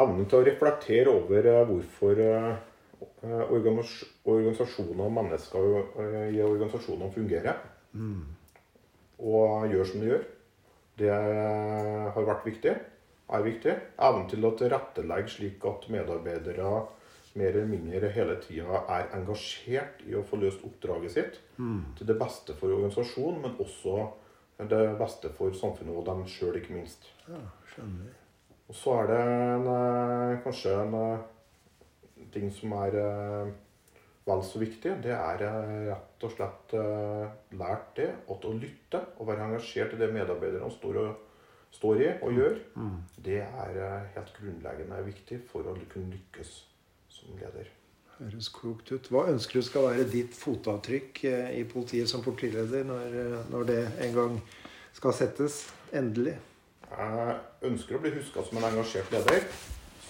Speaker 2: Evnen til å reflektere over eh, hvorfor eh, organis organisasjoner og mennesker i organisasjonene fungerer. Og gjør som de gjør. Det har vært viktig. Er viktig. Evnen til å tilrettelegge slik at medarbeidere mer eller mindre hele tida er engasjert i å få løst oppdraget sitt. Til det beste for organisasjonen, men også det beste for samfunnet og dem sjøl, ikke minst.
Speaker 1: Ja, skjønner.
Speaker 2: Og så er det en, eh, kanskje en eh, ting som er eh, vel så viktig. Det er rett og slett lært det at å lytte og være engasjert i det medarbeiderne står, og, står i og gjør. Det er helt grunnleggende viktig for å kunne lykkes som leder.
Speaker 1: Høres klokt ut. Hva ønsker du skal være ditt fotavtrykk eh, i politiet som politileder når, eh, når det en gang skal settes endelig?
Speaker 2: Jeg ønsker å bli huska som en engasjert leder,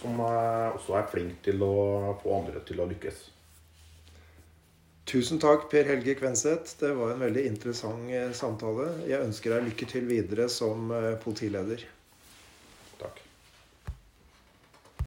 Speaker 2: som eh, også er flink til å få andre til å lykkes.
Speaker 1: Tusen takk, Per Helge Kvenseth. Det var en veldig interessant samtale. Jeg ønsker deg lykke til videre som politileder.